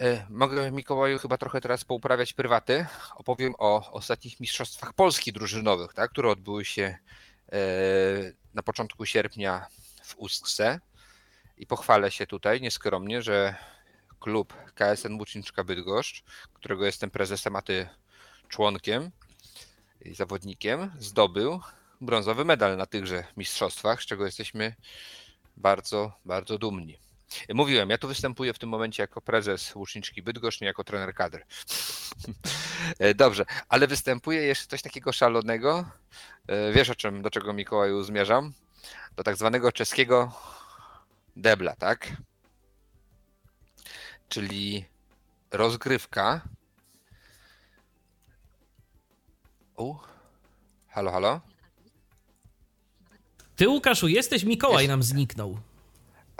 E, mogę Mikołaju chyba trochę teraz pouprawiać prywaty. Opowiem o ostatnich mistrzostwach Polski drużynowych, tak, które odbyły się e, na początku sierpnia w Ustce. I pochwalę się tutaj nieskromnie, że klub KSN Łuczniczka Bydgoszcz, którego jestem prezesem, a ty członkiem i zawodnikiem, zdobył brązowy medal na tychże mistrzostwach, z czego jesteśmy bardzo, bardzo dumni. Mówiłem, ja tu występuję w tym momencie jako prezes Łuczniczki Bydgoszcz, nie jako trener kadr. E, dobrze, ale występuje jeszcze coś takiego szalonego. E, wiesz o czym, do czego Mikołaju zmierzam? Do tak zwanego czeskiego debla, tak? Czyli rozgrywka. U, halo, halo? Ty, Łukaszu, jesteś, Mikołaj jest... nam zniknął.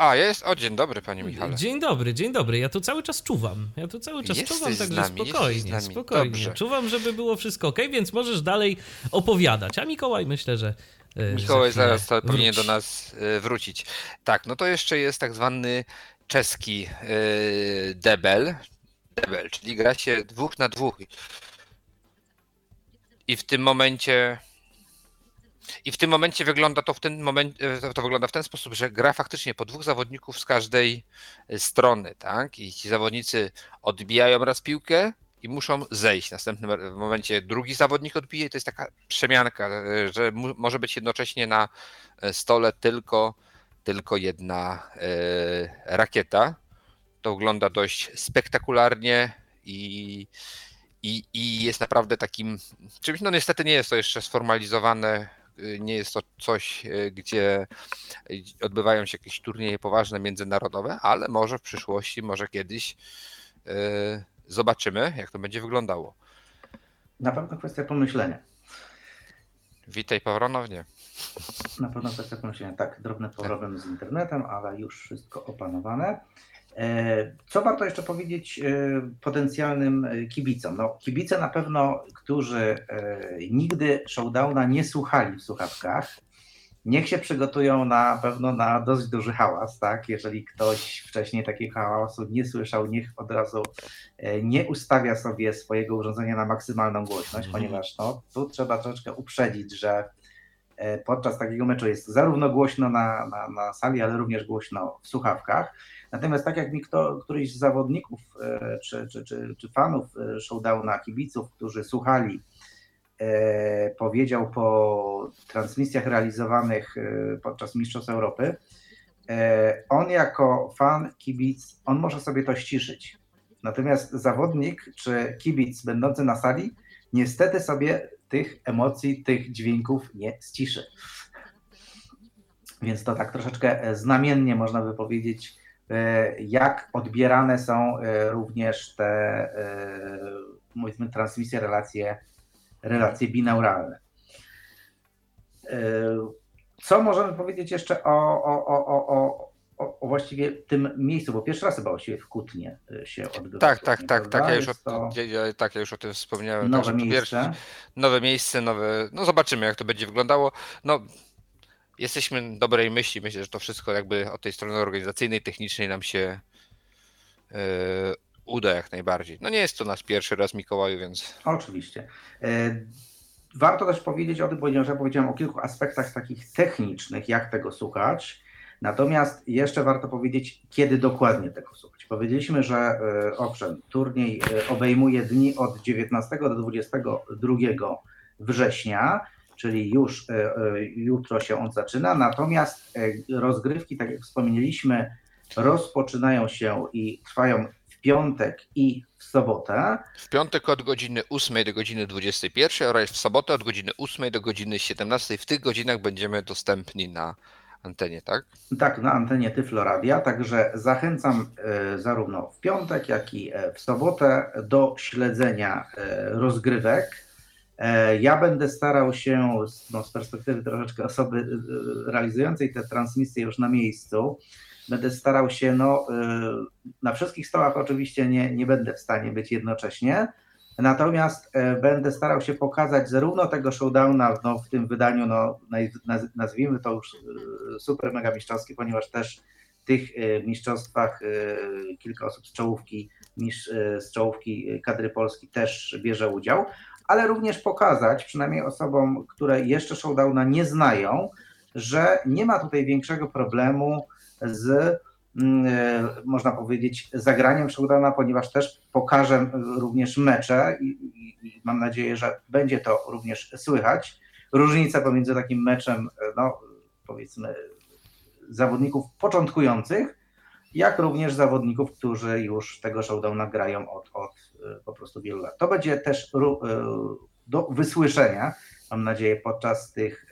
A, jest? O, dzień dobry, panie Michale. Dzień dobry, dzień dobry. Ja tu cały czas czuwam. Ja tu cały czas jesteś czuwam, także nami, spokojnie, spokojnie. Dobrze. Czuwam, żeby było wszystko ok, więc możesz dalej opowiadać. A Mikołaj myślę, że. E, Mikołaj zaraz to powinien do nas e, wrócić. Tak, no to jeszcze jest tak zwany czeski e, debel. Debel, czyli gra się dwóch na dwóch. I w tym momencie i w tym momencie wygląda to w ten moment, e, to wygląda w ten sposób, że gra faktycznie po dwóch zawodników z każdej e, strony, tak? I ci zawodnicy odbijają raz piłkę i muszą zejść. W następnym momencie drugi zawodnik odbije i to jest taka przemianka, e, że może być jednocześnie na stole tylko, tylko jedna rakieta. To wygląda dość spektakularnie i i, i jest naprawdę takim czymś, no niestety nie jest to jeszcze sformalizowane nie jest to coś, e, gdzie odbywają się jakieś turnieje poważne międzynarodowe, ale może w przyszłości, może kiedyś e, zobaczymy, jak to będzie wyglądało. Na pewno kwestia pomyślenia. Witaj ponownie. Na pewno kwestia pomyślenia. Tak, drobny problem z internetem, ale już wszystko opanowane. E, co warto jeszcze powiedzieć e, potencjalnym kibicom? No, kibice na pewno, którzy e, nigdy showdowna nie słuchali w słuchawkach, niech się przygotują na pewno na dość duży hałas, tak? Jeżeli ktoś wcześniej takiego hałasu nie słyszał, niech od razu nie ustawia sobie swojego urządzenia na maksymalną głośność, mm. ponieważ no, tu trzeba troszeczkę uprzedzić, że podczas takiego meczu jest zarówno głośno na, na, na sali, ale również głośno w słuchawkach. Natomiast tak jak mi kto, któryś z zawodników e, czy, czy, czy, czy fanów e, showdowna, kibiców, którzy słuchali, e, powiedział po transmisjach realizowanych podczas Mistrzostw Europy, on jako fan, kibic, on może sobie to ściszyć. Natomiast zawodnik czy kibic będący na sali niestety sobie tych emocji, tych dźwięków nie ściszy. Więc to tak troszeczkę znamiennie można by powiedzieć E, jak odbierane są e, również te powiedzmy e, transmisje, relacje, relacje binauralne. Co możemy powiedzieć jeszcze o, o, o, o, o, właściwie tym miejscu, bo pierwszy raz chyba właściwie w Kutnie się odbywa. Tak, tak, tak, tak, ja już o, ja, tak, ja już o tym wspomniałem. Nowe miejsce. Pierwszy, nowe miejsce, nowe, no zobaczymy jak to będzie wyglądało. No jesteśmy dobrej myśli. Myślę, że to wszystko jakby od tej strony organizacyjnej, technicznej nam się yy, uda jak najbardziej. No nie jest to nasz pierwszy raz Mikołaju, więc. Oczywiście. E, warto też powiedzieć o tym, ponieważ ja powiedziałem o kilku aspektach takich technicznych, jak tego słuchać. Natomiast jeszcze warto powiedzieć, kiedy dokładnie tego słuchać. Powiedzieliśmy, że e, owszem, turniej e, obejmuje dni od 19 do 22 września, czyli już jutro się on zaczyna. Natomiast rozgrywki, tak jak wspomnieliśmy, rozpoczynają się i trwają w piątek i w sobotę. W piątek od godziny 8 do godziny 21 oraz w sobotę od godziny 8 do godziny 17. W tych godzinach będziemy dostępni na antenie, tak? Tak, na antenie Tyfloradia, także zachęcam e, zarówno w piątek, jak i e, w sobotę do śledzenia e, rozgrywek. Ja będę starał się no, z perspektywy troszeczkę osoby realizującej te transmisje już na miejscu, Będę starał się, no, na wszystkich stołach oczywiście nie, nie będę w stanie być jednocześnie, natomiast e, będę starał się pokazać zarówno tego showdowna no, w tym wydaniu, no, nazwijmy to już y, super mega mistrzowskie, ponieważ też w tych y, mistrzostwach kilka osób z czołówki, z czołówki kadry Polski też bierze udział, ale również pokazać, przynajmniej osobom, które jeszcze showdowna nie znają, że nie ma tutaj większego problemu z e, można powiedzieć, zagraniem showdowna, ponieważ też pokażę również mecze i, i, i, mam nadzieję, że będzie to również słychać. Różnica pomiędzy takim meczem, e, no powiedzmy, zawodników początkujących, jak również zawodników, którzy już tego showdowna grają od, od e, po prostu wielu lat. To będzie też do wysłyszenia, mam nadzieję, podczas tych,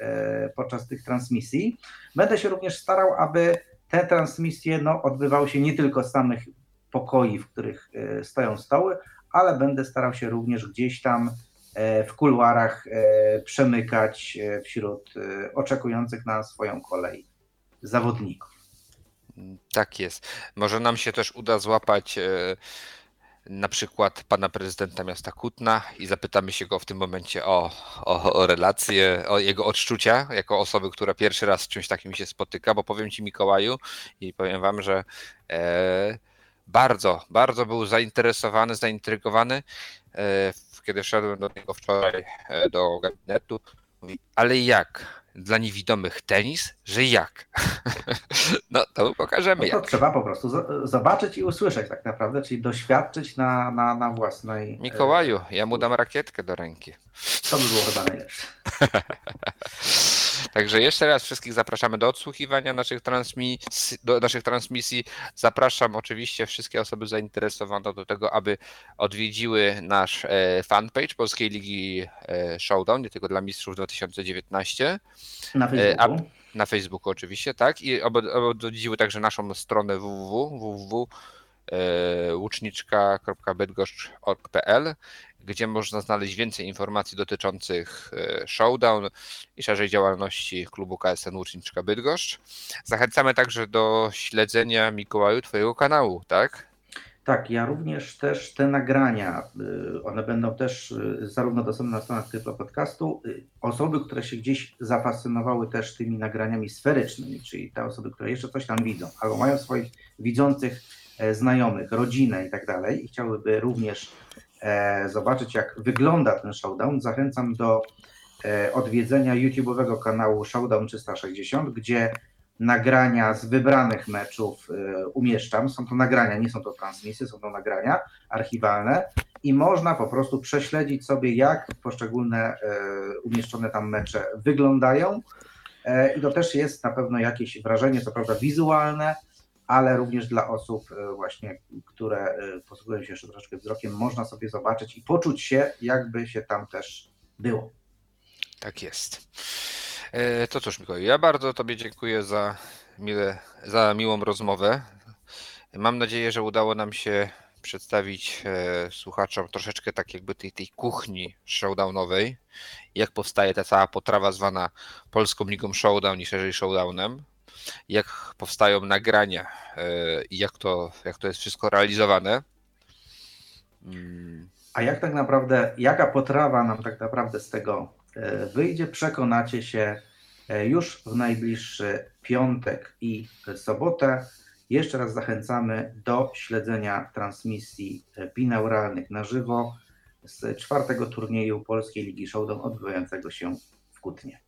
podczas tych transmisji. Będę się również starał, aby te transmisje no, odbywały się nie tylko z samych pokoi, w których e, stoją stoły, ale będę starał się również gdzieś tam e, w kuluarach e, przemykać wśród oczekujących na swoją kolej zawodników. Tak jest. Może nam się też uda złapać na przykład pana prezydenta miasta Kutna i zapytamy się go w tym momencie o, o, o relacje, o jego odczucia jako osoby, która pierwszy raz z czymś takim się spotyka, bo powiem ci Mikołaju i powiem wam, że e, bardzo, bardzo był zainteresowany, zaintrygowany, e, kiedy szedłem do niego wczoraj e, do gabinetu, mówi, ale jak? Dla niewidomych tenis, że jak? no to pokażemy no to jak. Trzeba po prostu zobaczyć i usłyszeć tak naprawdę, czyli doświadczyć na, na, na własnej... E, Mikołaju, ja mu dam rakietkę do ręki. To by było chyba najlepsze. Także jeszcze raz wszystkich zapraszamy do odsłuchiwania naszych transmisji, do naszych transmisji. Zapraszam oczywiście wszystkie osoby zainteresowane do tego, aby odwiedziły nasz e, fanpage Polskiej Ligi e, Showdown, nie tylko dla mistrzów 2019. Na Facebooku. Na Facebooku oczywiście, tak. I odwiedziły także naszą stronę www, www łuczniczka.bydgoszcz.pl gdzie można znaleźć więcej informacji dotyczących e, showdown i szerzej działalności klubu KSN Łuczniczka Bydgoszcz. Zachęcamy także do śledzenia Mikołaju Twojego kanału, tak? Tak, ja również też te nagrania, y, one będą też y, zarówno dostępne na stronach Tyflo Podcastu. Osoby, które się gdzieś zafascynowały też tymi nagraniami sferycznymi, czyli te osoby, które jeszcze coś tam widzą, albo mają swoich widzących e, znajomych, rodzinę i tak dalej i chciałyby również E, zobaczyć, jak wygląda ten showdown, zachęcam do e, odwiedzenia YouTube'owego kanału Showdown 360, gdzie nagrania z wybranych meczów e, umieszczam. Są to nagrania, nie są to transmisje, są to nagrania archiwalne i można po prostu prześledzić sobie, jak poszczególne umieszczone tam mecze wyglądają. I to też jest na pewno jakieś wrażenie, co prawda wizualne, ale również dla osób e, właśnie, które e, posługują się jeszcze troszeczkę wzrokiem, można sobie zobaczyć i poczuć się, jakby się tam też było. Tak jest. E, to cóż, Mikołaj, ja bardzo Tobie dziękuję za, mile, za miłą rozmowę. Mam nadzieję, że udało nam się przedstawić słuchaczom troszeczkę tak jakby tej, tej kuchni showdownowej, jak powstaje ta cała potrawa zwana Polską Ligą Showdown i szerzej Showdownem jak powstają nagrania e, i jak to, jak to jest wszystko realizowane. Mm. A jak tak naprawdę, jaka potrawa nam tak naprawdę z tego e, wyjdzie, przekonacie się e, już w najbliższy piątek i sobotę. Jeszcze raz zachęcamy do śledzenia transmisji binauralnych na żywo z czwartego turnieju Polskiej Ligi Showdown odbywającego się w Kutnie.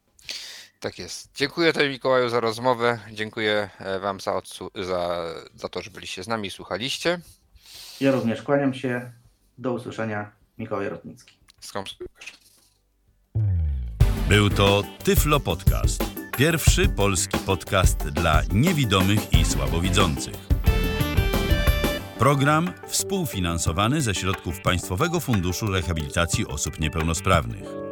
Tak jest. Dziękuję Tobie Mikołaju za rozmowę. Dziękuję e, Wam za, za, za to, że byliście z nami i słuchaliście. Ja również kłaniam się. Do usłyszenia. Mikołaj Rotnicki. Skąd Był to Tyflo Podcast. Pierwszy polski podcast dla niewidomych i słabowidzących. Program współfinansowany ze środków Państwowego Funduszu Rehabilitacji Osób Niepełnosprawnych.